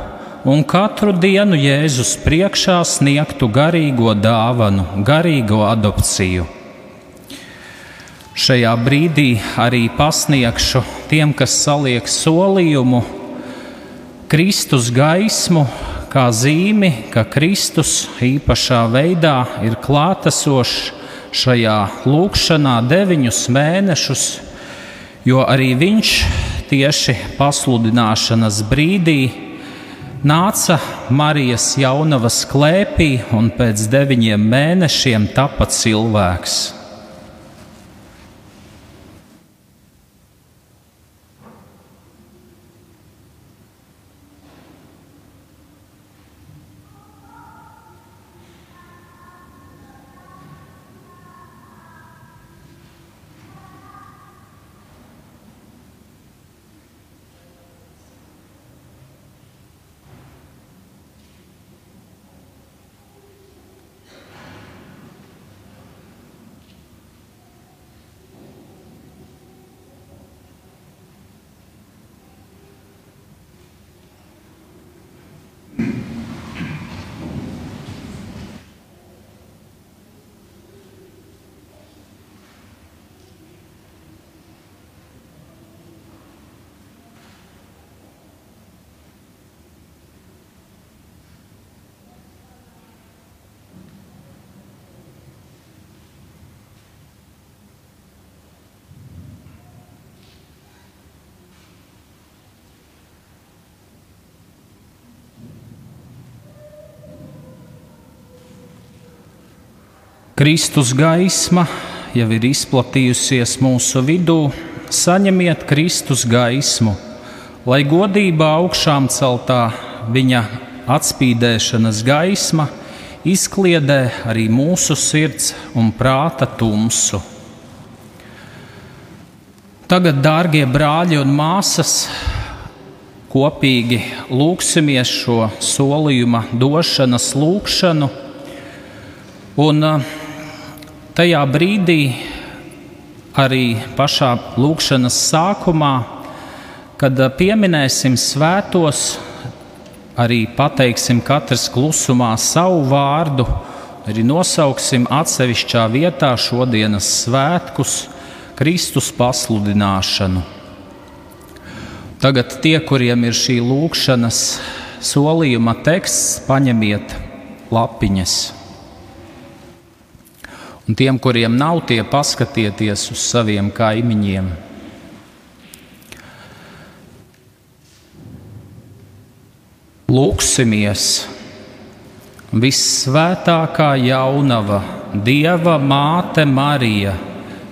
un katru dienu Jēzus priekšā sniegtu garīgo dāvanu, garīgo adopciju. Šajā brīdī arī pasniegšu tiem, kas saliek solījumu, Kristus gaismu, kā zīmi, ka Kristus īpašā veidā ir klātesošs šajā lūkšanā deviņus mēnešus, jo arī viņš tieši pasludināšanas brīdī nāca Marijas jaunavas klēpī un pēc deviņiem mēnešiem tapa cilvēks. Kristus gaisma jau ir izplatījusies mūsu vidū. Saņemiet Kristus gaismu, lai godībā augšām celtā viņa atspīdēšanas gaisma izkliedē arī mūsu sirds un prāta tumsu. Tagad, dārgie brāļi un māsas, kopīgi lūksimies šo solījuma došanas lūgšanu. Un tajā brīdī, arī pašā lūkšanas sākumā, kad pieminēsim svētos, arī pateiksim katrs klusumā savu vārdu, arī nosauksim atsevišķā vietā šodienas svētkus, Kristus pasludināšanu. Tagad tie, kuriem ir šī lūkšanas solījuma teksts, paņemiet lapiņas. Un tiem, kuriem nav tie, paskatieties uz saviem kaimiņiem. Lūksimies! Vissvētākā jaunava, Dieva māte Marija,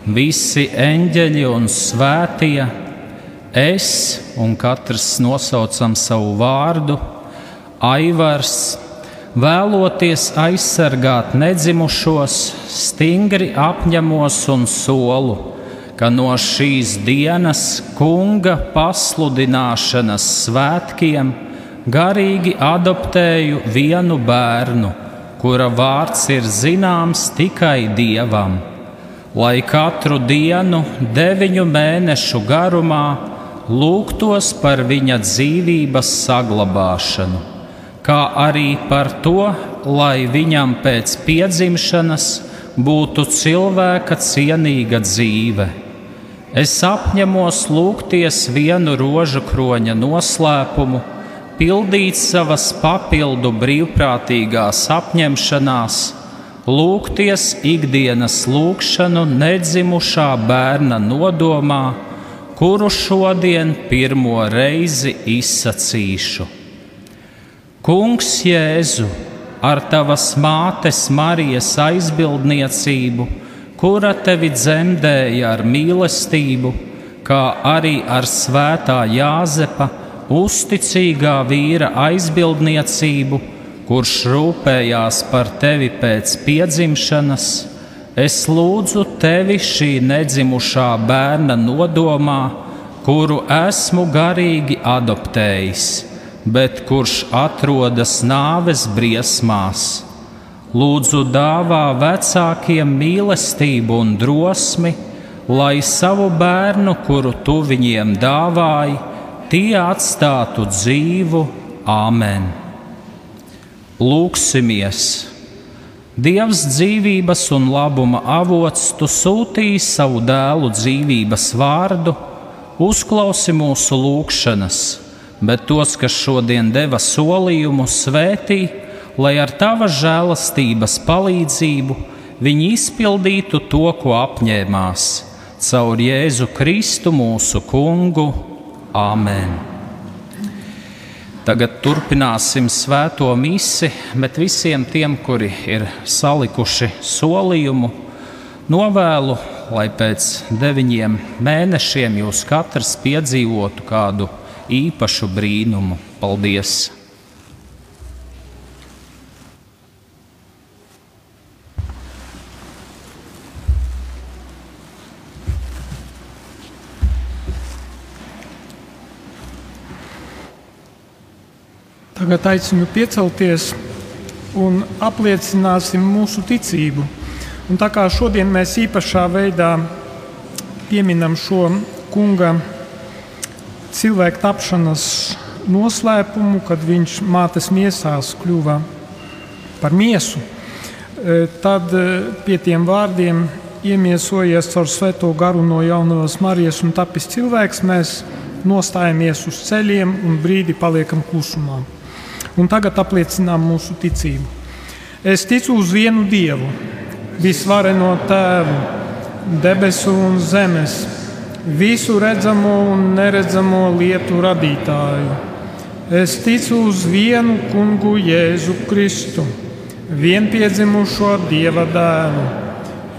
visi eņģeļi un svētie, es un katrs nosaucam savu vārdu, Aivars, vēloties aizsargāt nedzimušos, stingri apņemos un solu, ka no šīs dienas kunga pasludināšanas svētkiem garīgi adoptēju vienu bērnu, kura vārds ir zināms tikai dievam, lai katru dienu, deviņu mēnešu garumā, lūgtos par viņa dzīvības saglabāšanu kā arī par to, lai viņam pēc piedzimšanas būtu cilvēka cienīga dzīve. Es apņemos lūgties vienu rožu kroņa noslēpumu, pildīt savas papildu brīvprātīgās apņemšanās, lūgties ikdienas lūgšanu nedzimušā bērna nodomā, kuru šodien pirmo reizi izsacīšu. Kungs Jēzu, ar tavas mātes Marijas aizbildniecību, kura tevi dzemdēja ar mīlestību, kā arī ar svētā Jāzepa, uzticīgā vīra aizbildniecību, kurš rūpējās par tevi pēc piedzimšanas, es lūdzu tevi šī nedzimušā bērna nodomā, kuru esmu garīgi adoptējis bet kurš atrodas nāves briesmās. Lūdzu, dāvā vecākiem mīlestību un drosmi, lai savu bērnu, kuru tu viņiem dāvāji, tie atstātu dzīvu. Āmen! Lūksimies! Dievs dzīvības un labuma avots, tu sūtīji savu dēlu dzīvības vārdu, uzklausi mūsu lūgšanas, bet tos, kas šodien deva solījumu, svētī, lai ar tavas žēlastības palīdzību viņi izpildītu to, ko apņēmās caur Jēzu Kristu mūsu kungu. Āmen! Tagad turpināsim svēto misi, bet visiem tiem, kuri ir salikuši solījumu, novēlu, lai pēc deviņiem mēnešiem jūs katrs piedzīvotu kādu īpašu brīnumu. Paldies! Tagad aicinu piecelties un apliecināsim mūsu ticību. Un tā kā šodien mēs īpašā veidā pieminam šo kunga cilvēku tapšanas noslēpumu, kad viņš mātes miesās kļuva par miesu, e, tad e, pie tiem vārdiem iemiesojies caur svēto garu no jaunās Marijas un tapis cilvēks, mēs nostājamies uz ceļiem un brīdi paliekam klusumā. Un tagad apliecinām mūsu ticību. Es ticu uz vienu Dievu, visvareno Tēvu, debesu un zemes, visu redzamo un neredzamo lietu radītāju. Es ticu uz vienu kungu Jēzu Kristu, vienpiedzimušo Dieva dēlu,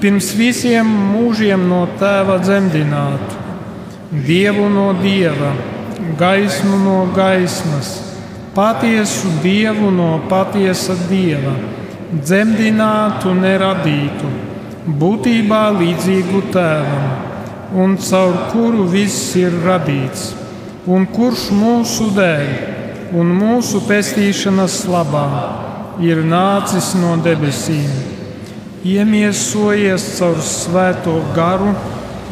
pirms visiem mūžiem no Tēva dzemdinātu, Dievu no Dieva, gaismu no gaismas patiesu dievu no patiesa dieva, dzemdinātu, neradītu, būtībā līdzīgu tēvam, un caur kuru viss ir radīts, un kurš mūsu dēļ un mūsu pestīšanas labā ir nācis no debesīm, iemiesojies caur svēto garu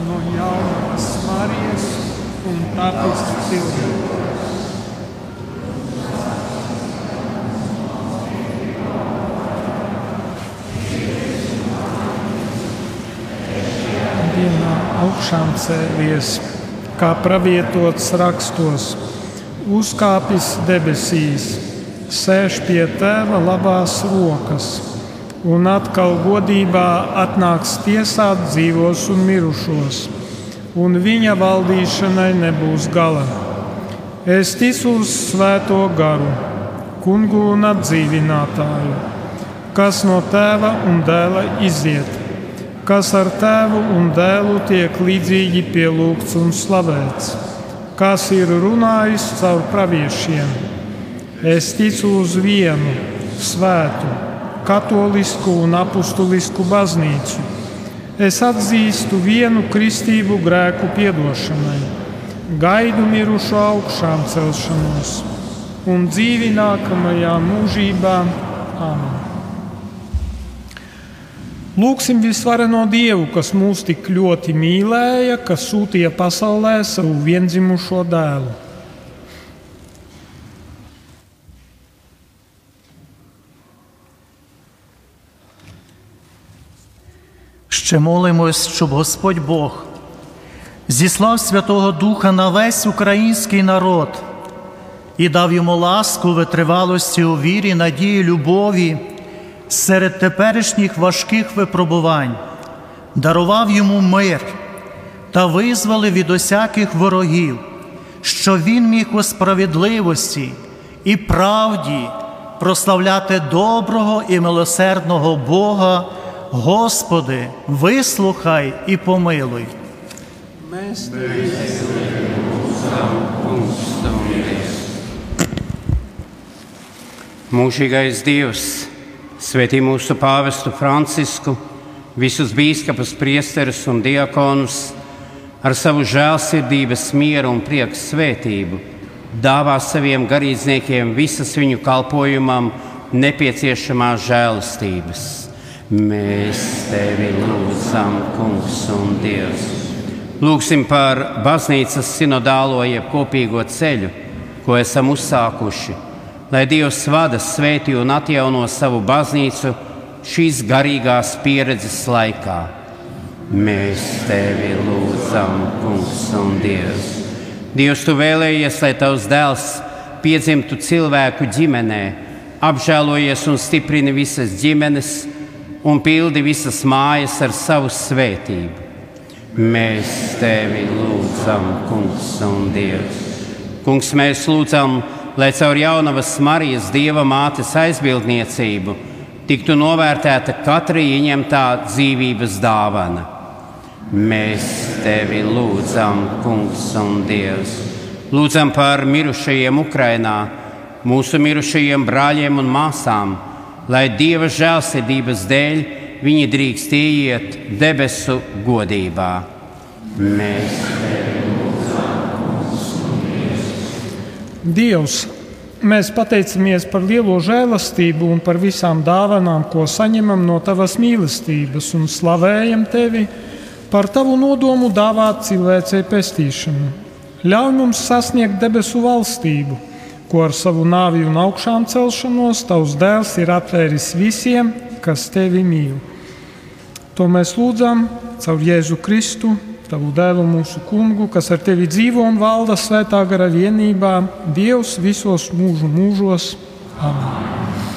no jaunās Marijas un tapis cilvēku. Augšām cēlies, kā pravietots rakstos, uzkāpis debesīs, sēž pie tēva labās rokas, un atkal godībā atnāks tiesāt dzīvos un mirušos, un viņa valdīšanai nebūs gala. Es ticu uz svēto garu, kungu un atdzīvinātāju, kas no tēva un dēla iziet kas ar tēvu un dēlu tiek līdzīgi pielūgts un slavēts, kas ir runājis caur praviešiem. Es ticu uz vienu svētu, katolisku un apustulisku baznīcu. Es atzīstu vienu kristību grēku piedošanai, gaidu mirušo augšām celšanos un dzīvi nākamajā mūžībā. Amen. Lūksim visvareno Dievu, kas mūs tik ļoti mīlēja, kas sūtīja pasaulē savu vienzimušo dēlu. Ще молимось, щоб Господь Бог зіслав Святого Духа на весь український народ і дав йому ласку витривалості у вірі, надії, любові серед теперішніх важких випробувань, дарував йому мир та визволив від усяких ворогів, що він міг у справедливості і правді прославляти доброго і милосердного Бога. Господи, вислухай і помилуй. Mūžīgais Dievs, Svētī mūsu pāvestu Francisku, visus biskupus, priesterus un diakonus ar savu žēlsirdības, mieru un prieku svētību. Dāvā saviem garīdzniekiem visas viņu kalpojumam nepieciešamās žēlastības. Mēs tevi lūdzam, Kungs un Dievs! Lūksim par baznīcas sinodālo jeb kopīgo ceļu, ko esam uzsākuši, lai Dievs vada, svētī un atjauno savu baznīcu šīs garīgās pieredzes laikā. Mēs tevi lūdzam, Kungs un Dievs. Dievs, tu vēlējies, lai tavs dēls piedzimtu cilvēku ģimenē, apžēlojies un stiprini visas ģimenes un pildi visas mājas ar savu svētību. Mēs tevi lūdzam, Kungs un Dievs. Kungs, mēs lūdzam, lai caur jaunavas Marijas Dieva mātes aizbildniecību tiktu novērtēta katra ieņemtā dzīvības dāvana. Mēs tevi lūdzam, Kungs un Dievs. Lūdzam par mirušajiem Ukrajinā, mūsu mirušajiem brāļiem un māsām, lai Dieva žēlsirdības dēļ viņi drīkst iet debesu godībā. Mēs Dievs, mēs pateicamies par lielo žēlastību un par visām dāvanām, ko saņemam no Tavas mīlestības, un slavējam Tevi par Tavu nodomu dāvāt cilvēcei pestīšanu. Ļauj mums sasniegt debesu valstību, ko ar savu nāvi un augšām celšanos Tavs dēls ir atvēris visiem, kas Tevi mīl. To mēs lūdzam caur Jēzu Kristu, Tavu dēlu mūsu kungu, kas ar Tevi dzīvo un valda svētā gara vienībā, Dievs visos mūžu mūžos. Amen.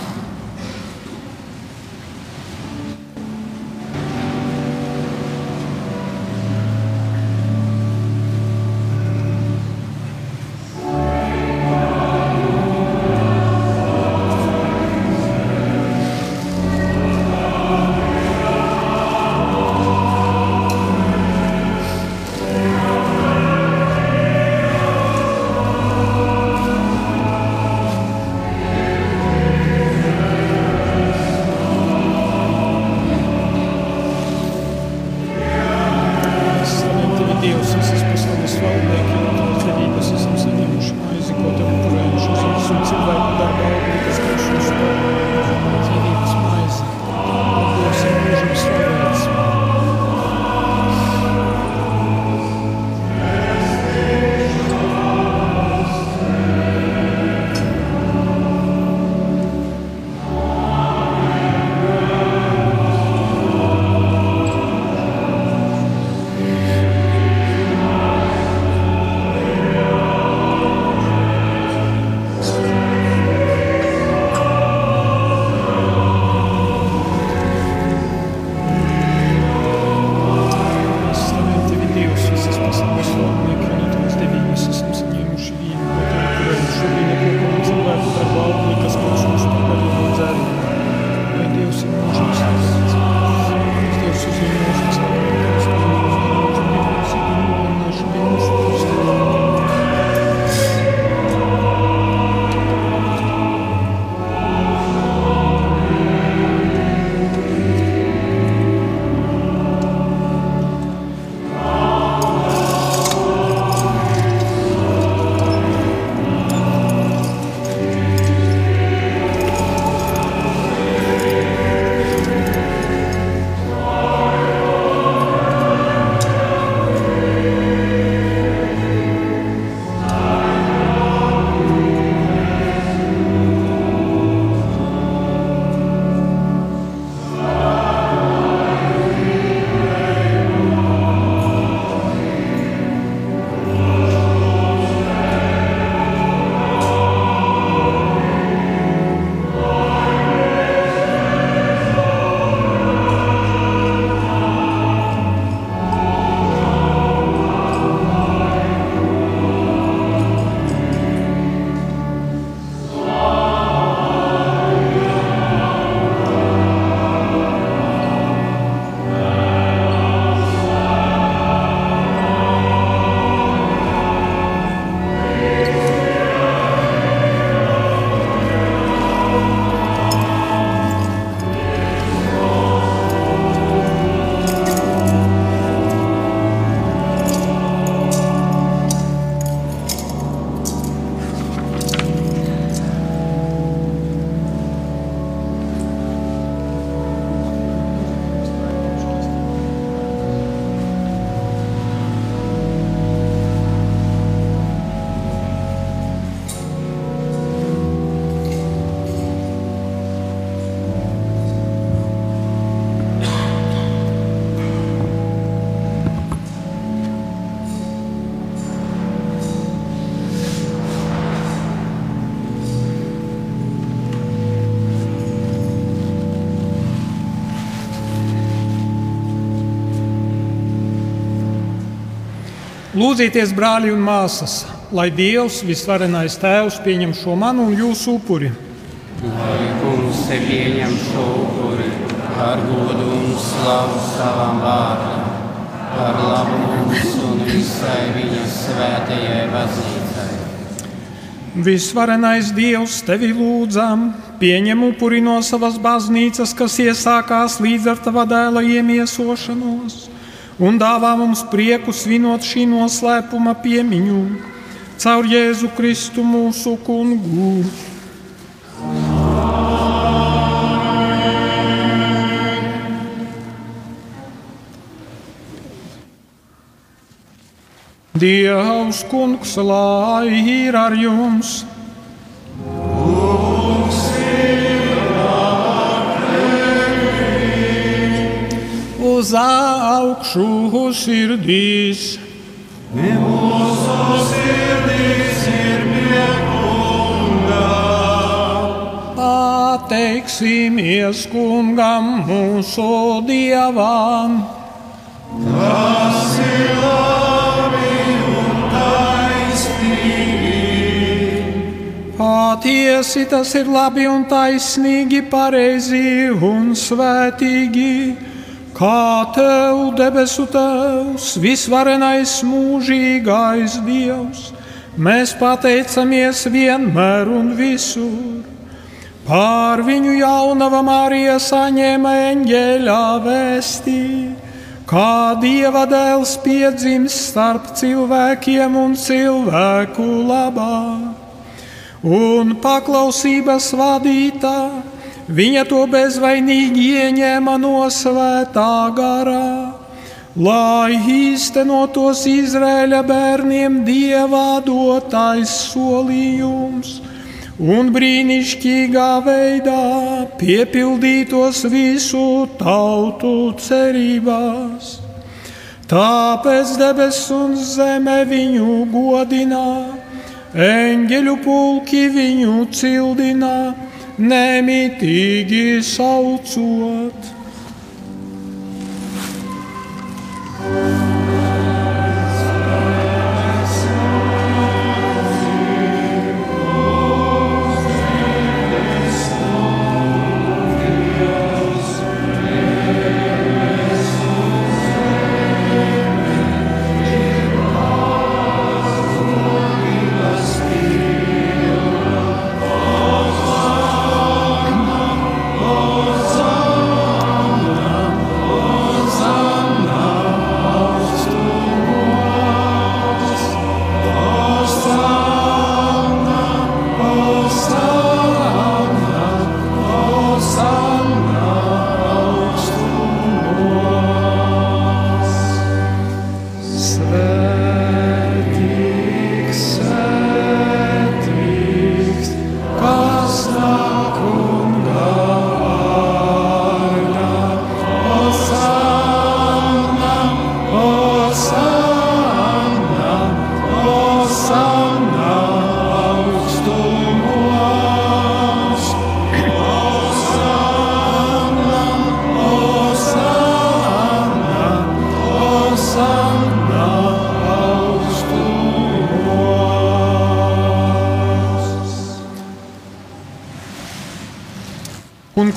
Lūdzieties, brāļi un māsas, lai Dievs, visvarenais Tēvs, pieņem šo manu un jūsu upuri. Lai kungs te pieņem šo upuri ar godu un slavu savam vārdam, par labu mums un visai viņa svētajai baznīcai. Visvarenais Dievs, tevi lūdzam, pieņem upuri no savas baznīcas, kas iesākās līdz ar tava dēla iemiesošanos un dāvā mums prieku svinot šī noslēpuma piemiņu caur Jēzu Kristu mūsu kungu. Dievs, kungs, lai ir ar jums! Uz augšu sirdīs. Mūsu sirdīs ir miekungā. Pateiksimies kungam mūsu dievam. Tas ir labi un taisnīgi. Patiesi tas ir labi un taisnīgi, pareizi un svētīgi Kā tev, debesu Tēvs, visvarenais mūžīgais Dievs, mēs pateicamies vienmēr un visur. Pār viņu jaunava Marija saņēma eņģeļa vēstī, kā Dieva dēls piedzimst starp cilvēkiem un cilvēku labā. Un paklausības vadītā Viņa to bezvainīgi ieņēma no svētā garā, lai īstenotos Izraēla bērniem dievā dotais solījums un brīnišķīgā veidā piepildītos visu tautu cerībās. Tāpēc debesis un zeme viņu godinā, eņģeļu pulki viņu cildinā nemitīgi saucot.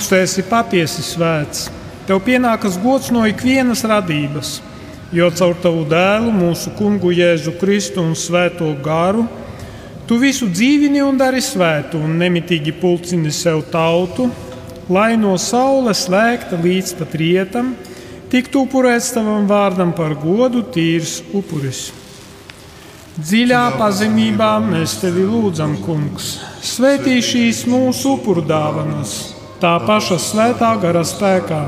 Tu esi patiesi svēts. Tev pienākas gods no ikvienas radības, jo caur tavu dēlu, mūsu kungu Jēzu Kristu un Svēto garu, tu visu dzīvini un dari svētu un nemitīgi pulcini sev tautu, lai no saules lēkta līdz pat rietam, tiktu upurēts tavam vārdam par godu tīrs upuris. Dziļā pazemībā mēs tevi lūdzam, Kungs, svētī šīs mūsu upurdāvanas tā paša svētā gara spēkā,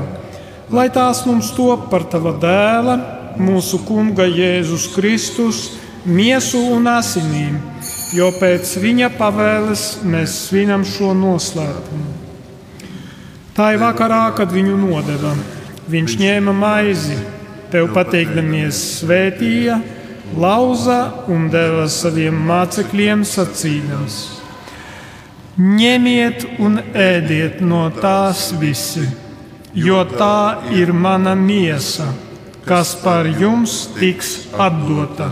lai tās mums top par tava dēla, mūsu kunga Jēzus Kristus, miesu un asinīm, jo pēc viņa pavēles mēs svinam šo noslēpumu. Tā ir vakarā, kad viņu nodeva. Viņš ņēma maizi, tev pateikdamies, svētīja, lauza un deva saviem mācekļiem sacīdams Ņemiet un ēdiet no tās visi, jo tā ir mana miesa, kas par jums tiks atdota.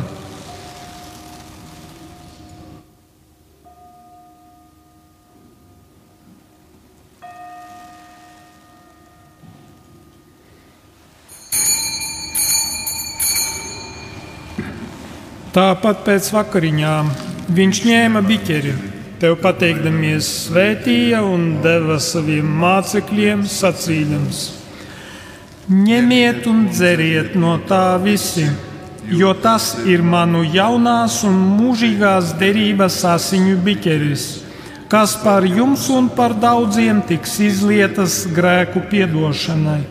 Tāpat pēc vakariņām viņš ņēma biķeri tev pateikdamies, svētīja un deva saviem mācekļiem sacīdams: Ņemiet un dzeriet no tā visi, jo tas ir manu jaunās un mūžīgās derības asiņu biķeris, kas par jums un par daudziem tiks izlietas grēku piedošanai.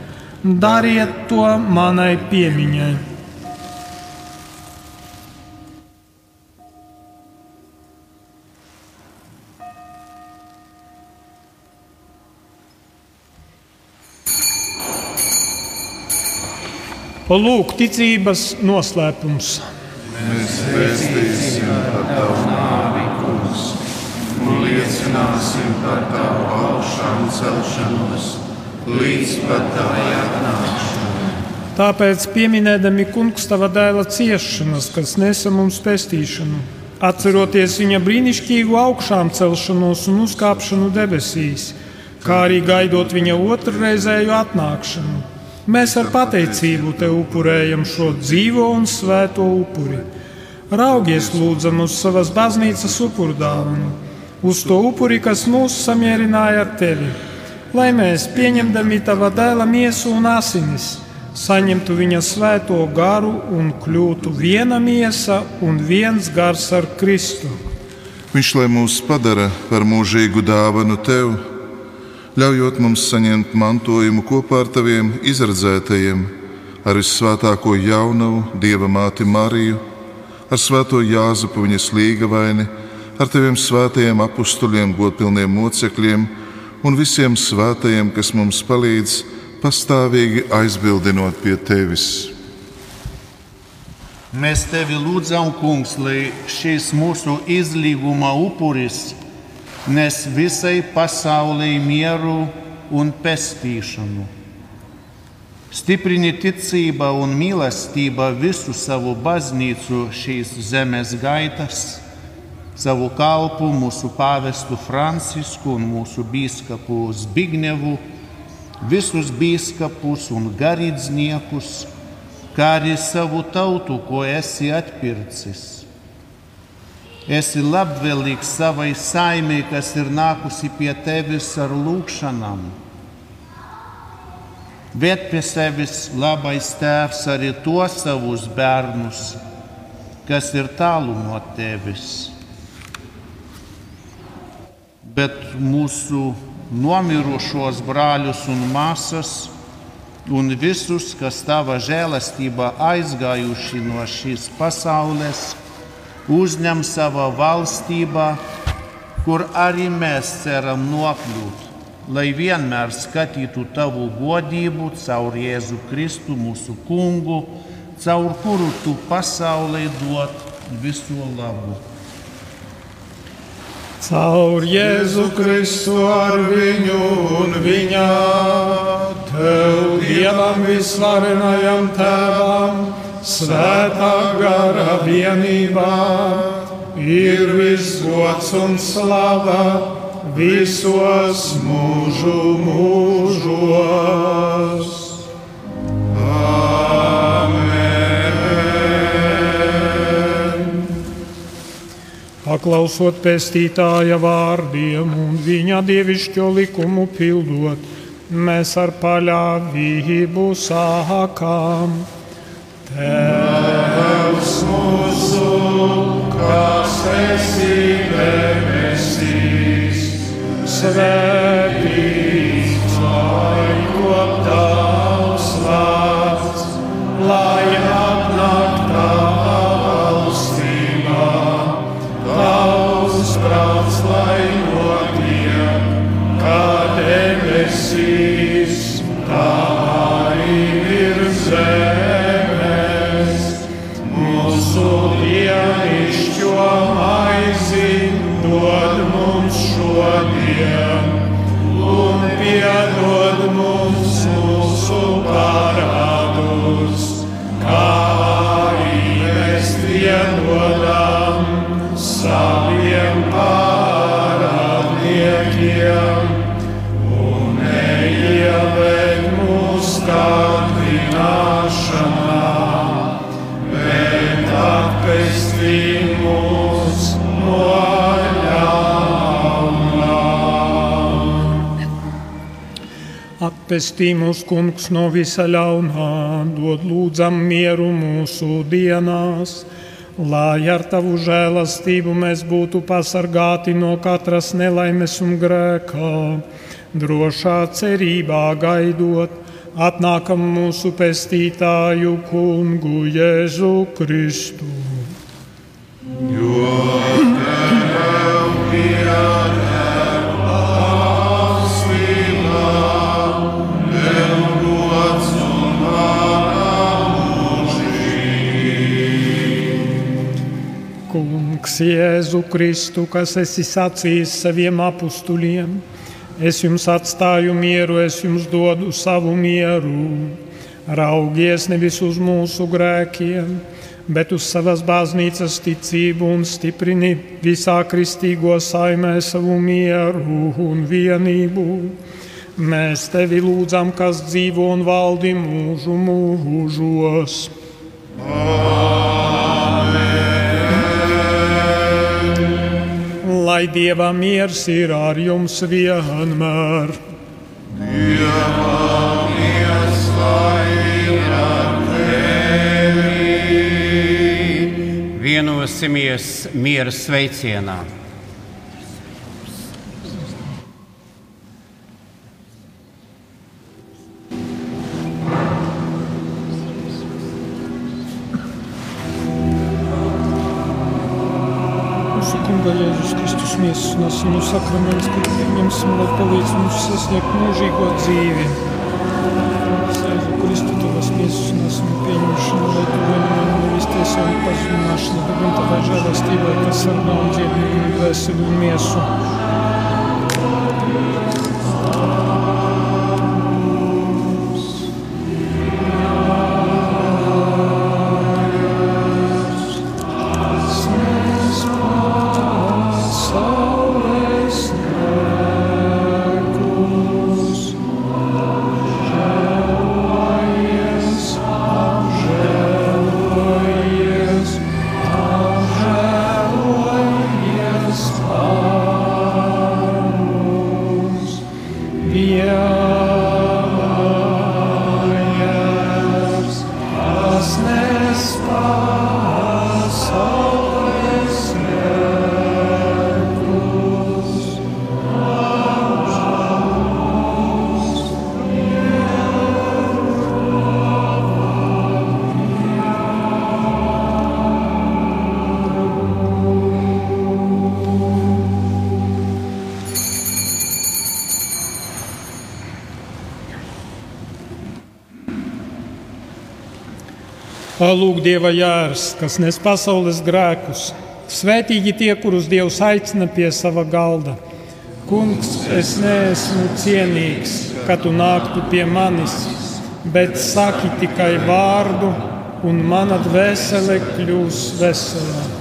Dariet to manai piemiņai. Lūk, ticības noslēpums. Mēs vēstīsim par tavu nāvi, kungs, un liecināsim par tavu augšām celšanos, līdz pat tavai atnākšanai. Tāpēc, pieminēdami kungs tava dēla ciešanas, kas nesa mums pestīšanu, atceroties viņa brīnišķīgu augšām celšanos un uzkāpšanu debesīs, kā arī gaidot viņa otrreizēju atnākšanu Mēs ar pateicību te upurējam šo dzīvo un svēto upuri. Raugies, lūdzam, uz savas baznīcas upurdāvanu, uz to upuri, kas mūs samierināja ar tevi, lai mēs, pieņemdami tava dēla miesu un asinis, saņemtu viņa svēto garu un kļūtu viena miesa un viens gars ar Kristu. Viņš lai mūs padara par mūžīgu dāvanu tev ļaujot mums saņemt mantojumu kopā ar taviem izredzētajiem, ar visvētāko jaunavu Dieva māti Mariju, ar svēto Jāzepu viņas līgavaini, ar taviem svētajiem apstuļiem, godpilniem mocekļiem un visiem svētajiem, kas mums palīdz pastāvīgi aizbildinot pie tevis. Mēs tevi lūdzam, Kungs, lai šis mūsu izlīguma upuris nes visai pasaulei mieru un pestīšanu. Stiprini ticība un mīlestība visu savu baznīcu šīs zemes gaitas, savu kalpu, mūsu pāvestu Francisku un mūsu bīskapu Zbignevu, visus bīskapus un garīdzniekus, kā arī savu tautu, ko esi atpircis esi labvēlīgs savai saimē, kas ir nākusi pie tevis ar lūgšanām. Bet pie sevis labais tēvs arī tos savus bērnus, kas ir tālu no tevis. Bet mūsu nomirušos brāļus un māsas un visus, kas tava žēlastībā aizgājuši no šīs pasaules, uzņem savā valstībā, kur arī mēs ceram nokļūt, lai vienmēr skatītu tavu godību caur Jēzu Kristu, mūsu kungu, caur kuru tu pasaulē dot visu labu. Caur Jēzu Kristu ar viņu un viņa tev, Dievam visvarenajam tēvam svētā gara vienībā ir visgods un slava visos mūžu mūžos. Paklausot pestītāja vārdiem un viņa dievišķo likumu pildot, mēs ar paļāvību sākām. Tēvs mūsu, kas esi debesīs, svētīts Atpestī mūs, kungs, no visa ļaunā, dod lūdzam mieru mūsu dienās, lai ar tavu žēlastību mēs būtu pasargāti no katras nelaimes un grēkā, drošā cerībā gaidot atnākam mūsu pestītāju kungu Jēzu Kristu. Jo tev pieder Kungs Jēzu Kristu, kas esi sacījis saviem apustuliem, Es jums atstāju mieru, es jums dodu savu mieru. Raugies nevis uz mūsu grēkiem, bet uz savas baznīcas ticību un stiprini visā kristīgo saimē savu mieru un vienību. Mēs tevi lūdzam, kas dzīvo un valdi mūžu mūžos. Lai Dieva miers ir ar jums vienmēr. Dieva miers lai ir ar tevi. Vienosimies miera sveicienā. Miesas un asinu sakraments, kur pieņemsim, lai palīdz mums sasniegt mūžīgo dzīvi. Jēzu Kristu tavas miesas un asinu pieņemšanu, lai tu vienmēr nevis tiesā un pazināšanu, bet gan tavai žēlastībai, kas sargā un dziedina veselu miesu. Lūk, Dieva jērs, kas nes pasaules grēkus. Svētīgi tie, kurus Dievs aicina pie sava galda. Kungs, es neesmu cienīgs, ka tu nāktu pie manis, bet saki tikai vārdu, un mana dvēsele kļūs vesela.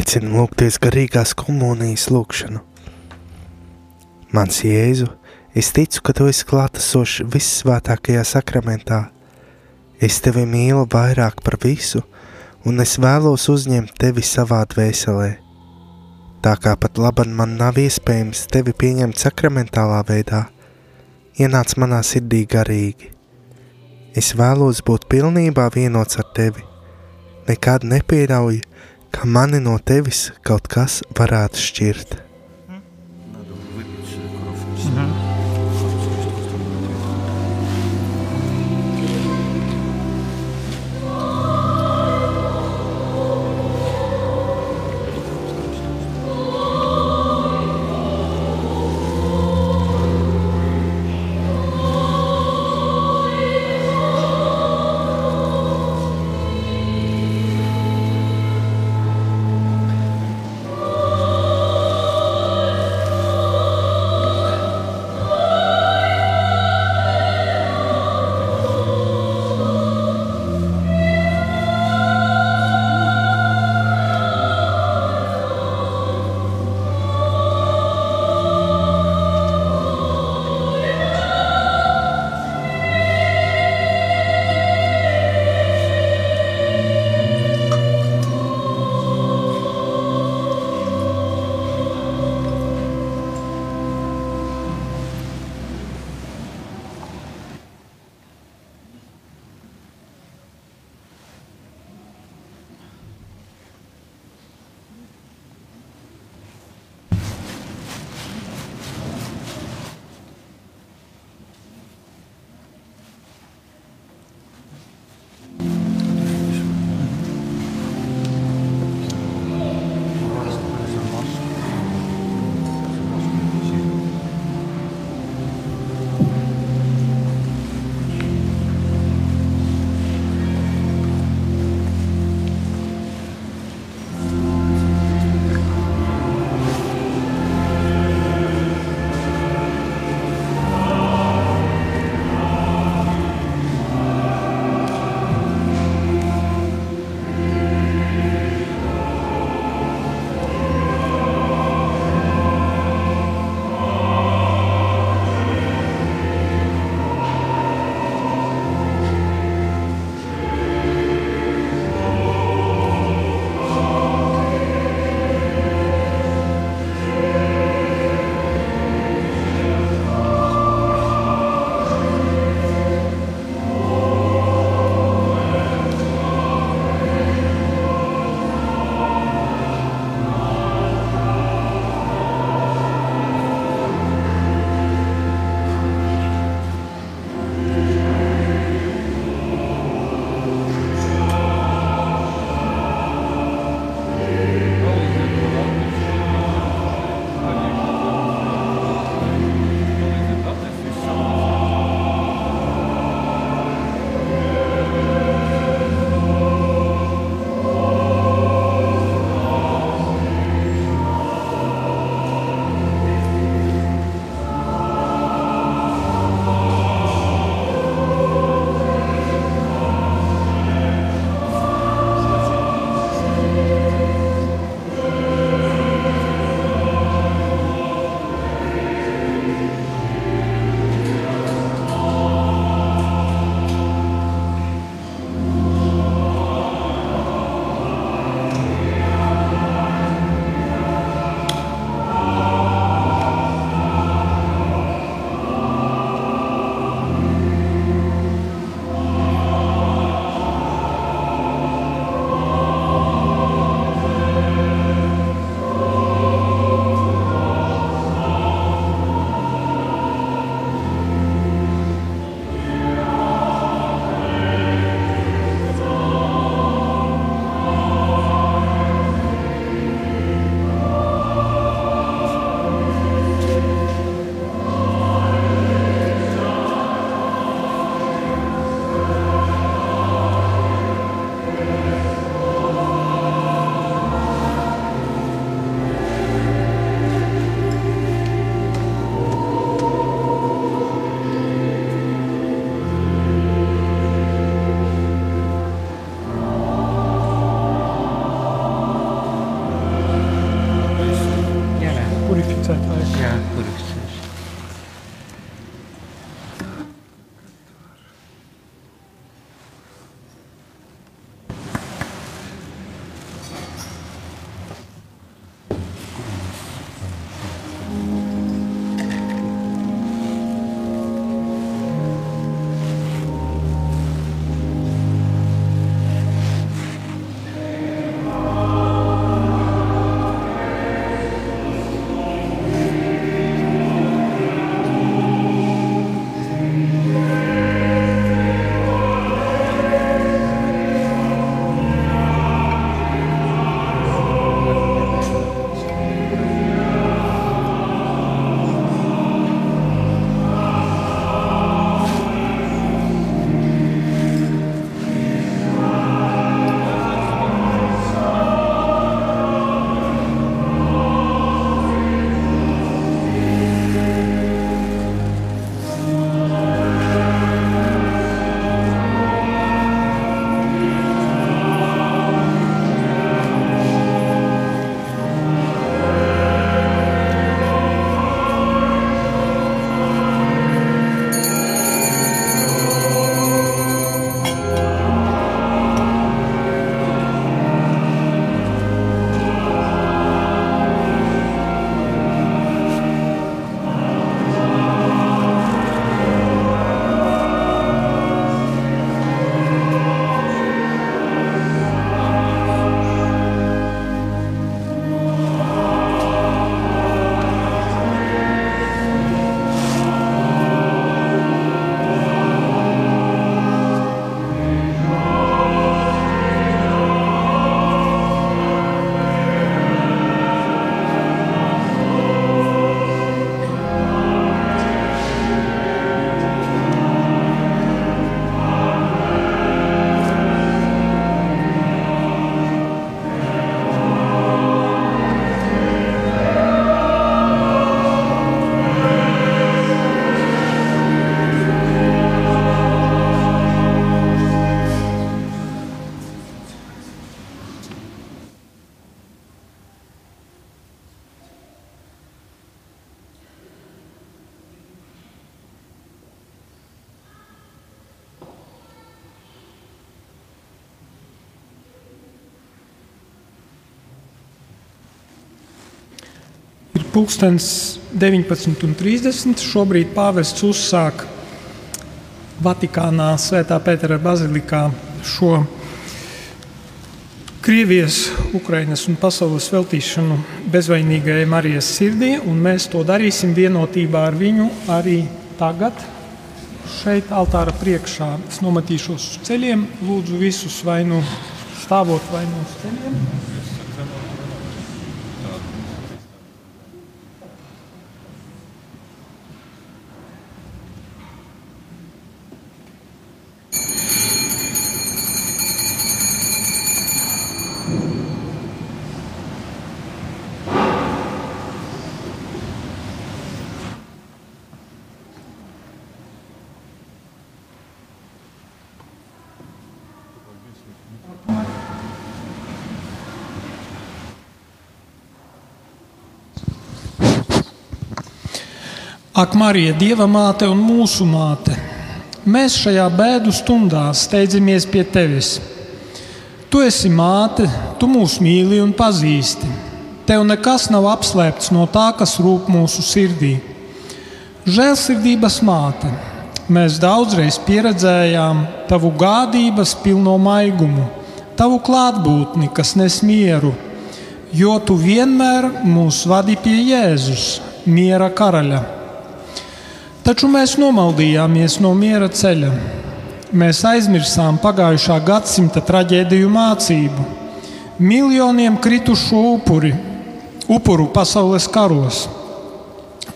Aicinu lūgties garīgās komunijas lūgšanu. Mans Jēzu, es ticu, ka Tu esi klātesošs vissvētākajā sakramentā. Es Tevi mīlu vairāk par visu, un es vēlos uzņemt Tevi savā dvēselē. Tā kā pat laban man nav iespējams Tevi pieņemt sakramentālā veidā, ienāc manā sirdī garīgi. Es vēlos būt pilnībā vienots ar Tevi. Nekad nepieļauju, ka mani no tevis kaut kas varētu šķirt. Pūkstens 19.30. Šobrīd pāvests uzsāk Vatikānā Svētā Pētera bazilikā šo Krievijas, Ukrainas un pasaules veltīšanu bezvainīgajai Marijas sirdī, un mēs to darīsim vienotībā ar viņu arī tagad. Šeit, altāra priekšā, es nomatīšos uz ceļiem. Lūdzu, visus vai nu stāvot, vai no ceļiem. Ak, Marija, Dieva māte un mūsu māte, mēs šajā bēdu stundā steidzamies pie tevis. Tu esi māte, tu mūs mīli un pazīsti. Tev nekas nav apslēpts no tā, kas rūp mūsu sirdī. Žēlsirdības māte, mēs daudzreiz pieredzējām tavu gādības pilno maigumu, tavu klātbūtni, kas nes mieru, jo tu vienmēr mūs vadi pie Jēzus, miera karaļa. Taču mēs nomaldījāmies no miera ceļa. Mēs aizmirsām pagājušā gadsimta traģēdiju mācību, miljoniem kritušo upuri, upuru pasaules karos.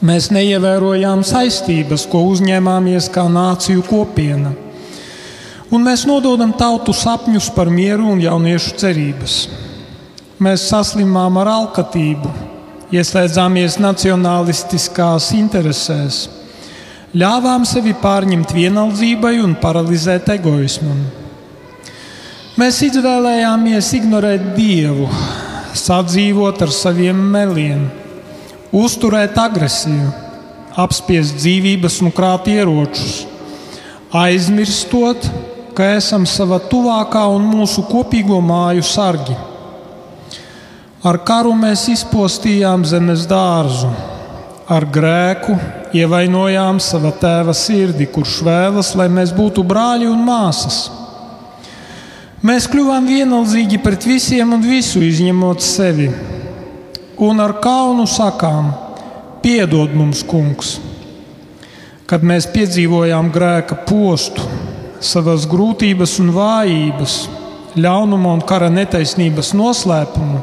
Mēs neievērojām saistības, ko uzņēmāmies kā nāciju kopiena. Un mēs nododam tautu sapņus par mieru un jauniešu cerības. Mēs saslimām ar alkatību, ieslēdzāmies nacionālistiskās interesēs ļāvām sevi pārņemt vienaldzībai un paralizēt egoismam. Mēs izvēlējāmies ignorēt Dievu, sadzīvot ar saviem meliem, uzturēt agresiju, apspiest dzīvības un krāt ieročus, aizmirstot, ka esam sava tuvākā un mūsu kopīgo māju sargi. Ar karu mēs izpostījām zemes dārzu ar grēku ievainojām sava tēva sirdi, kurš vēlas, lai mēs būtu brāļi un māsas. Mēs kļuvām vienaldzīgi pret visiem un visu izņemot sevi, un ar kaunu sakām: Piedod mums, kungs! Kad mēs piedzīvojām grēka postu, savas grūtības un vājības, ļaunuma un kara netaisnības noslēpumu,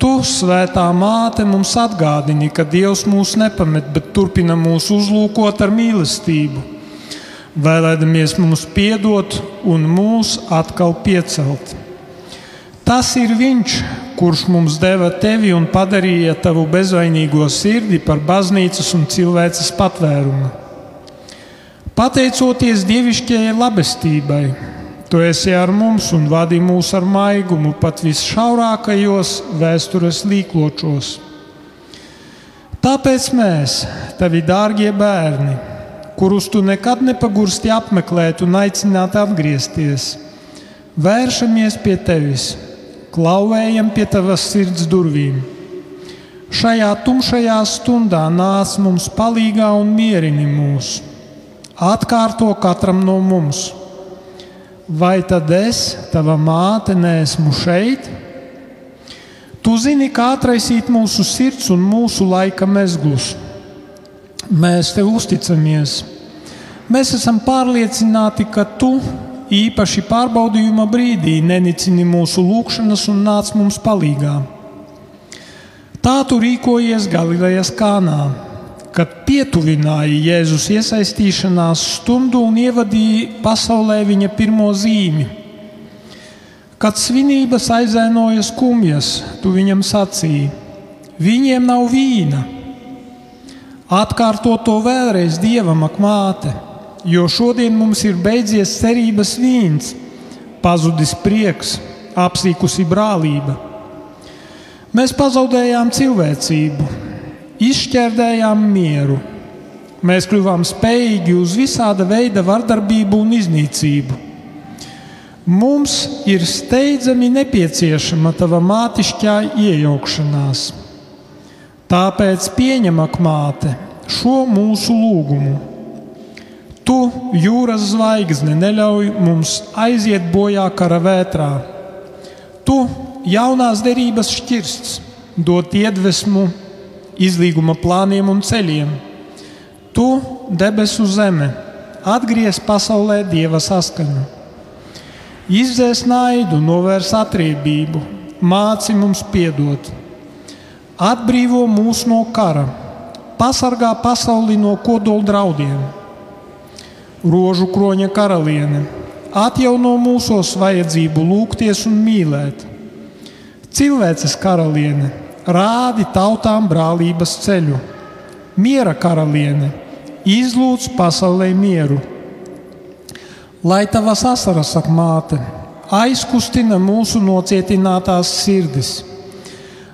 Tu, svētā māte, mums atgādini, ka Dievs mūs nepamet, bet turpina mūs uzlūkot ar mīlestību, vēlēdamies mums piedot un mūs atkal piecelt. Tas ir Viņš, kurš mums deva tevi un padarīja tavu bezvainīgo sirdi par baznīcas un cilvēces patvērumu. Pateicoties dievišķajai labestībai, Tu esi ar mums un vadi mūs ar maigumu pat visšaurākajos vēstures līkločos. Tāpēc mēs, tavi dārgie bērni, kurus tu nekad nepagursti apmeklēt un aicināt atgriezties, vēršamies pie tevis, klauvējam pie tavas sirds durvīm. Šajā tumšajā stundā nāc mums palīgā un mierini mūs. Atkārto katram no mums vai tad es, tava māte, neesmu šeit? Tu zini, kā atraisīt mūsu sirds un mūsu laika mezglus. Mēs tev uzticamies. Mēs esam pārliecināti, ka tu īpaši pārbaudījuma brīdī nenicini mūsu lūgšanas un nāc mums palīdzīgā. Tā tu rīkojies Galilejas kānā kad pietuvināja Jēzus iesaistīšanās stundu un ievadīja pasaulē viņa pirmo zīmi. Kad svinības aizēnoja skumjas, tu viņam sacīji: Viņiem nav vīna. Atkārto to vēlreiz dievam, ak, māte, jo šodien mums ir beidzies cerības vīns, pazudis prieks, apsīkusi brālība. Mēs pazaudējām cilvēcību, izšķērdējām mieru. Mēs kļuvām spējīgi uz visāda veida vardarbību un iznīcību. Mums ir steidzami nepieciešama tava mātišķā iejaukšanās. Tāpēc pieņem, māte, šo mūsu lūgumu. Tu, jūras zvaigzne, neļauj mums aiziet bojā kara vētrā. Tu, jaunās derības šķirsts, dod iedvesmu izlīguma plāniem un ceļiem. Tu, debesu zeme, atgriez pasaulē dieva saskaņu. Izdzēs naidu, novērs atriebību, māci mums piedot, atbrīvo mūs no kara, pasargā pasauli no kodola draudiem. Rožu kroņa karaliene, atjauno mūsos vajadzību lūgties un mīlēt. Cilvēces karaliene, rādi tautām brālības ceļu, miera karaliene, izlūdz pasaulē mieru. Lai tavas asaras, saka māte, aizkustina mūsu nocietinātās sirdis.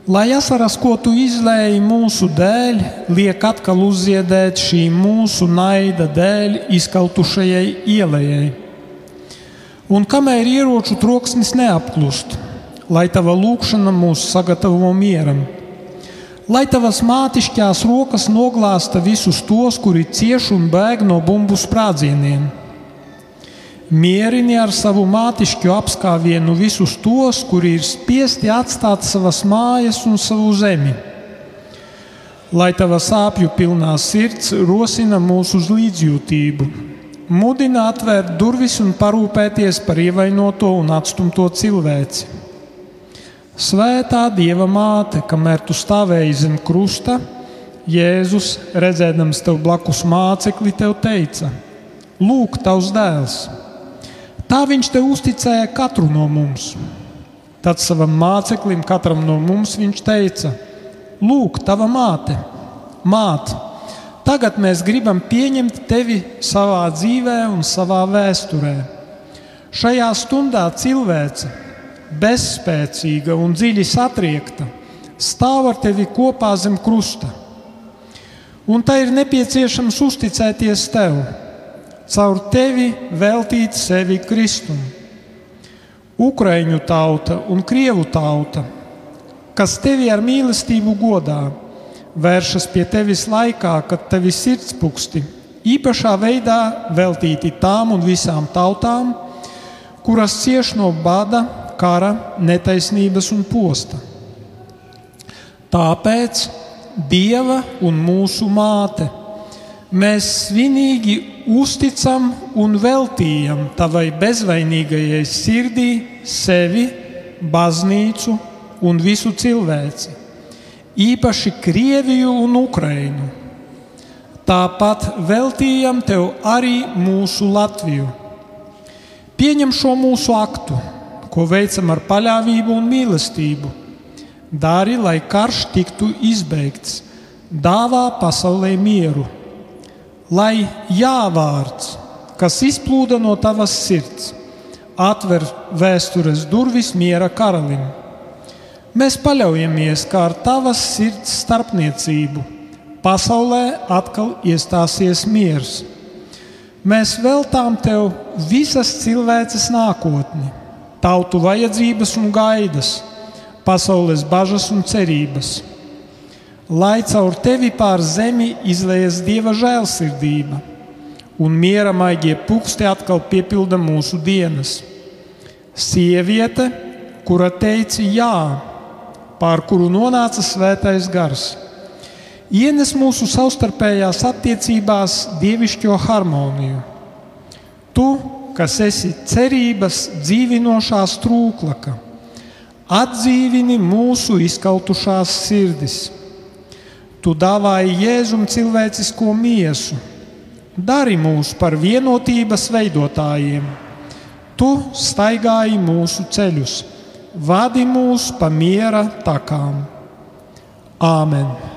Lai asaras, ko tu izlēji mūsu dēļ, liek atkal uzziedēt šī mūsu naida dēļ izkautušajai ielai. Un kamēr ieroču troksnis neapklust, lai tava lūkšana mūs sagatavo mieram, lai tavas mātišķās rokas noglāsta visus tos, kuri cieš un bēg no bumbu sprādzieniem Mierini ar savu mātišķu apskāvienu visus tos, kuri ir spiesti atstāt savas mājas un savu zemi. Lai tava sāpju pilnā sirds rosina mūsu uz līdzjūtību, mudina atvērt durvis un parūpēties par ievainoto un atstumto cilvēci. Svētā Dieva māte, kamēr tu stāvēji zem krusta, Jēzus, redzēdams tev blakus mācekli, tev teica: Lūk, tavs dēls! Tā viņš te uzticēja katru no mums. Tad savam māceklim, katram no mums, viņš teica: Lūk, tava māte, māte, tagad mēs gribam pieņemt tevi savā dzīvē un savā vēsturē. Šajā stundā cilvēce, bezspēcīga un dziļi satriekta, stāv ar tevi kopā zem krusta. Un tai ir nepieciešams uzticēties tev caur tevi veltīt sevi Kristum. Ukraiņu tauta un Krievu tauta, kas tevi ar mīlestību godā, vēršas pie tevis laikā, kad tevi sirdspūksti, īpašā veidā veltīti tām un visām tautām, kuras cieš no bada, kara, netaisnības un posta. Tāpēc Dieva un mūsu māte mēs svinīgi uzticam un veltījam tavai bezvainīgajai sirdī sevi, baznīcu un visu cilvēci, īpaši Krieviju un Ukrainu. Tāpat veltījam tev arī mūsu Latviju. Pieņem šo mūsu aktu, ko veicam ar paļāvību un mīlestību. Dari, lai karš tiktu izbeigts, dāvā pasaulē mieru lai jāvārds, kas izplūda no tavas sirds, atver vēstures durvis miera karalim. Mēs paļaujamies, ka ar tavas sirds starpniecību pasaulē atkal iestāsies miers. Mēs veltām tev visas cilvēces nākotni, tautu vajadzības un gaidas, pasaules bažas un cerības lai caur tevi pār zemi izlējas dieva žēlsirdība, un miera maigie puksti atkal piepilda mūsu dienas. Sieviete, kura teica jā, pār kuru nonāca svētais gars, ienes mūsu savstarpējās attiecībās dievišķo harmoniju. Tu, kas esi cerības dzīvinošā strūklaka, atdzīvini mūsu izkautušās sirdis Tu dāvāji Jēzum cilvēcisko miesu, dari mūs par vienotības veidotājiem. Tu staigāji mūsu ceļus, vadi mūs pa miera takām. Āmen!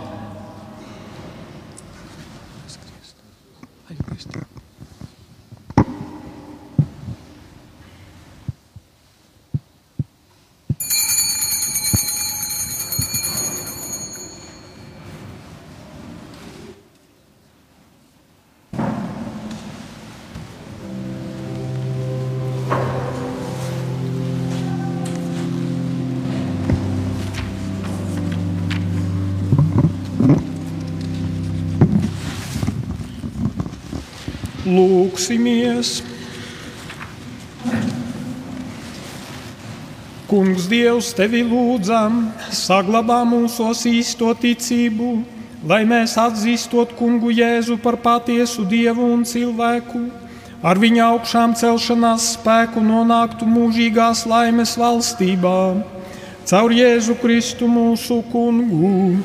Lūksimies! Kungs, Dievs, tevi lūdzam, saglabā mūsos īsto ticību, lai mēs atzīstot Kungu Jēzu par patiesu Dievu un cilvēku, ar viņa augšām celšanās spēku nonāktu mūžīgās laimes valstībā, caur Jēzu Kristu mūsu Kungu.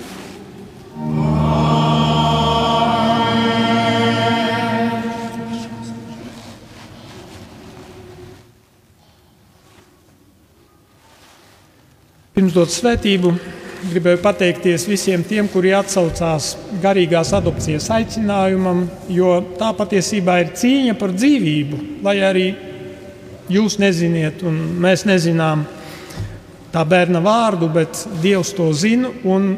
Pirms dot svētību, gribēju pateikties visiem tiem, kuri atsaucās garīgās adopcijas aicinājumam, jo tā patiesībā ir cīņa par dzīvību, lai arī jūs neziniet, un mēs nezinām tā bērna vārdu, bet Dievs to zina, un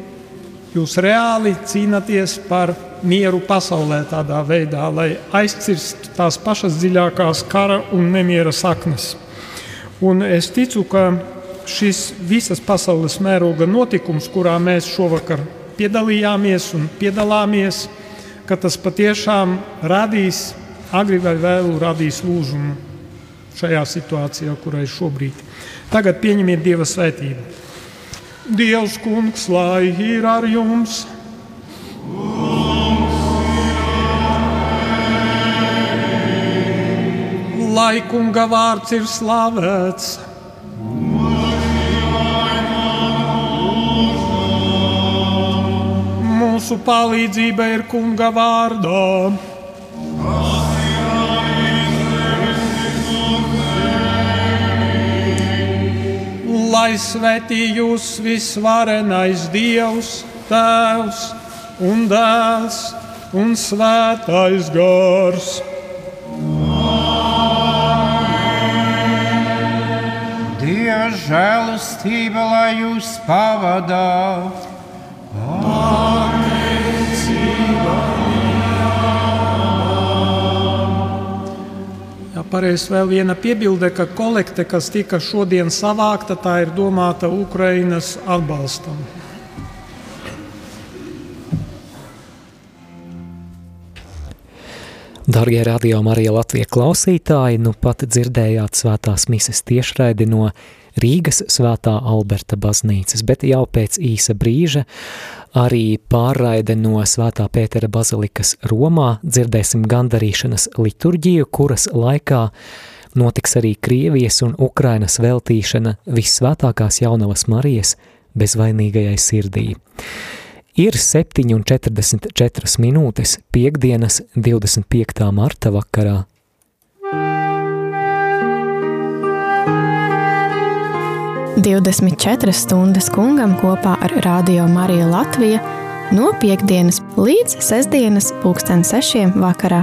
jūs reāli cīnāties par mieru pasaulē tādā veidā, lai aizcirstu tās pašas dziļākās kara un nemiera saknes. Un es ticu, ka šis visas pasaules mēroga notikums, kurā mēs šovakar piedalījāmies un piedalāmies, ka tas patiešām radīs, agri vai vēlu radīs lūžumu šajā situācijā, kurai šobrīd. Tagad pieņemiet Dieva svētību. Dievs, kungs, lai ir ar jums! Lai kunga vārds ir slavēts! Mūsu palīdzība ir Kunga vārdā. Lai svētī jūs visvarenais Dievs, Tēvs un Dēls un Svētais Gars. Dieva žēlastība, lai jūs pavadātu. Pareizi vēl viena piebilde, ka kolekte, kas tika šodien savākta, tā ir domāta Ukrainas atbalstam. Darbie radio Marija Latvijas klausītāji, nu pat dzirdējāt svētās mises tiešraidi no Rīgas svētā Alberta baznīcas, bet jau pēc īsa brīža arī pārraide no svētā Pētera bazilikas Romā dzirdēsim gandarīšanas liturģiju, kuras laikā notiks arī Krievijas un Ukrainas veltīšana vissvētākās jaunavas Marijas bezvainīgajai sirdī. Ir 7,44 minūtes piekdienas 25. marta vakarā 24 stundas kungam kopā ar Radio Mariju Latviju no piekdienas līdz sestdienas pulksten sešiem vakarā.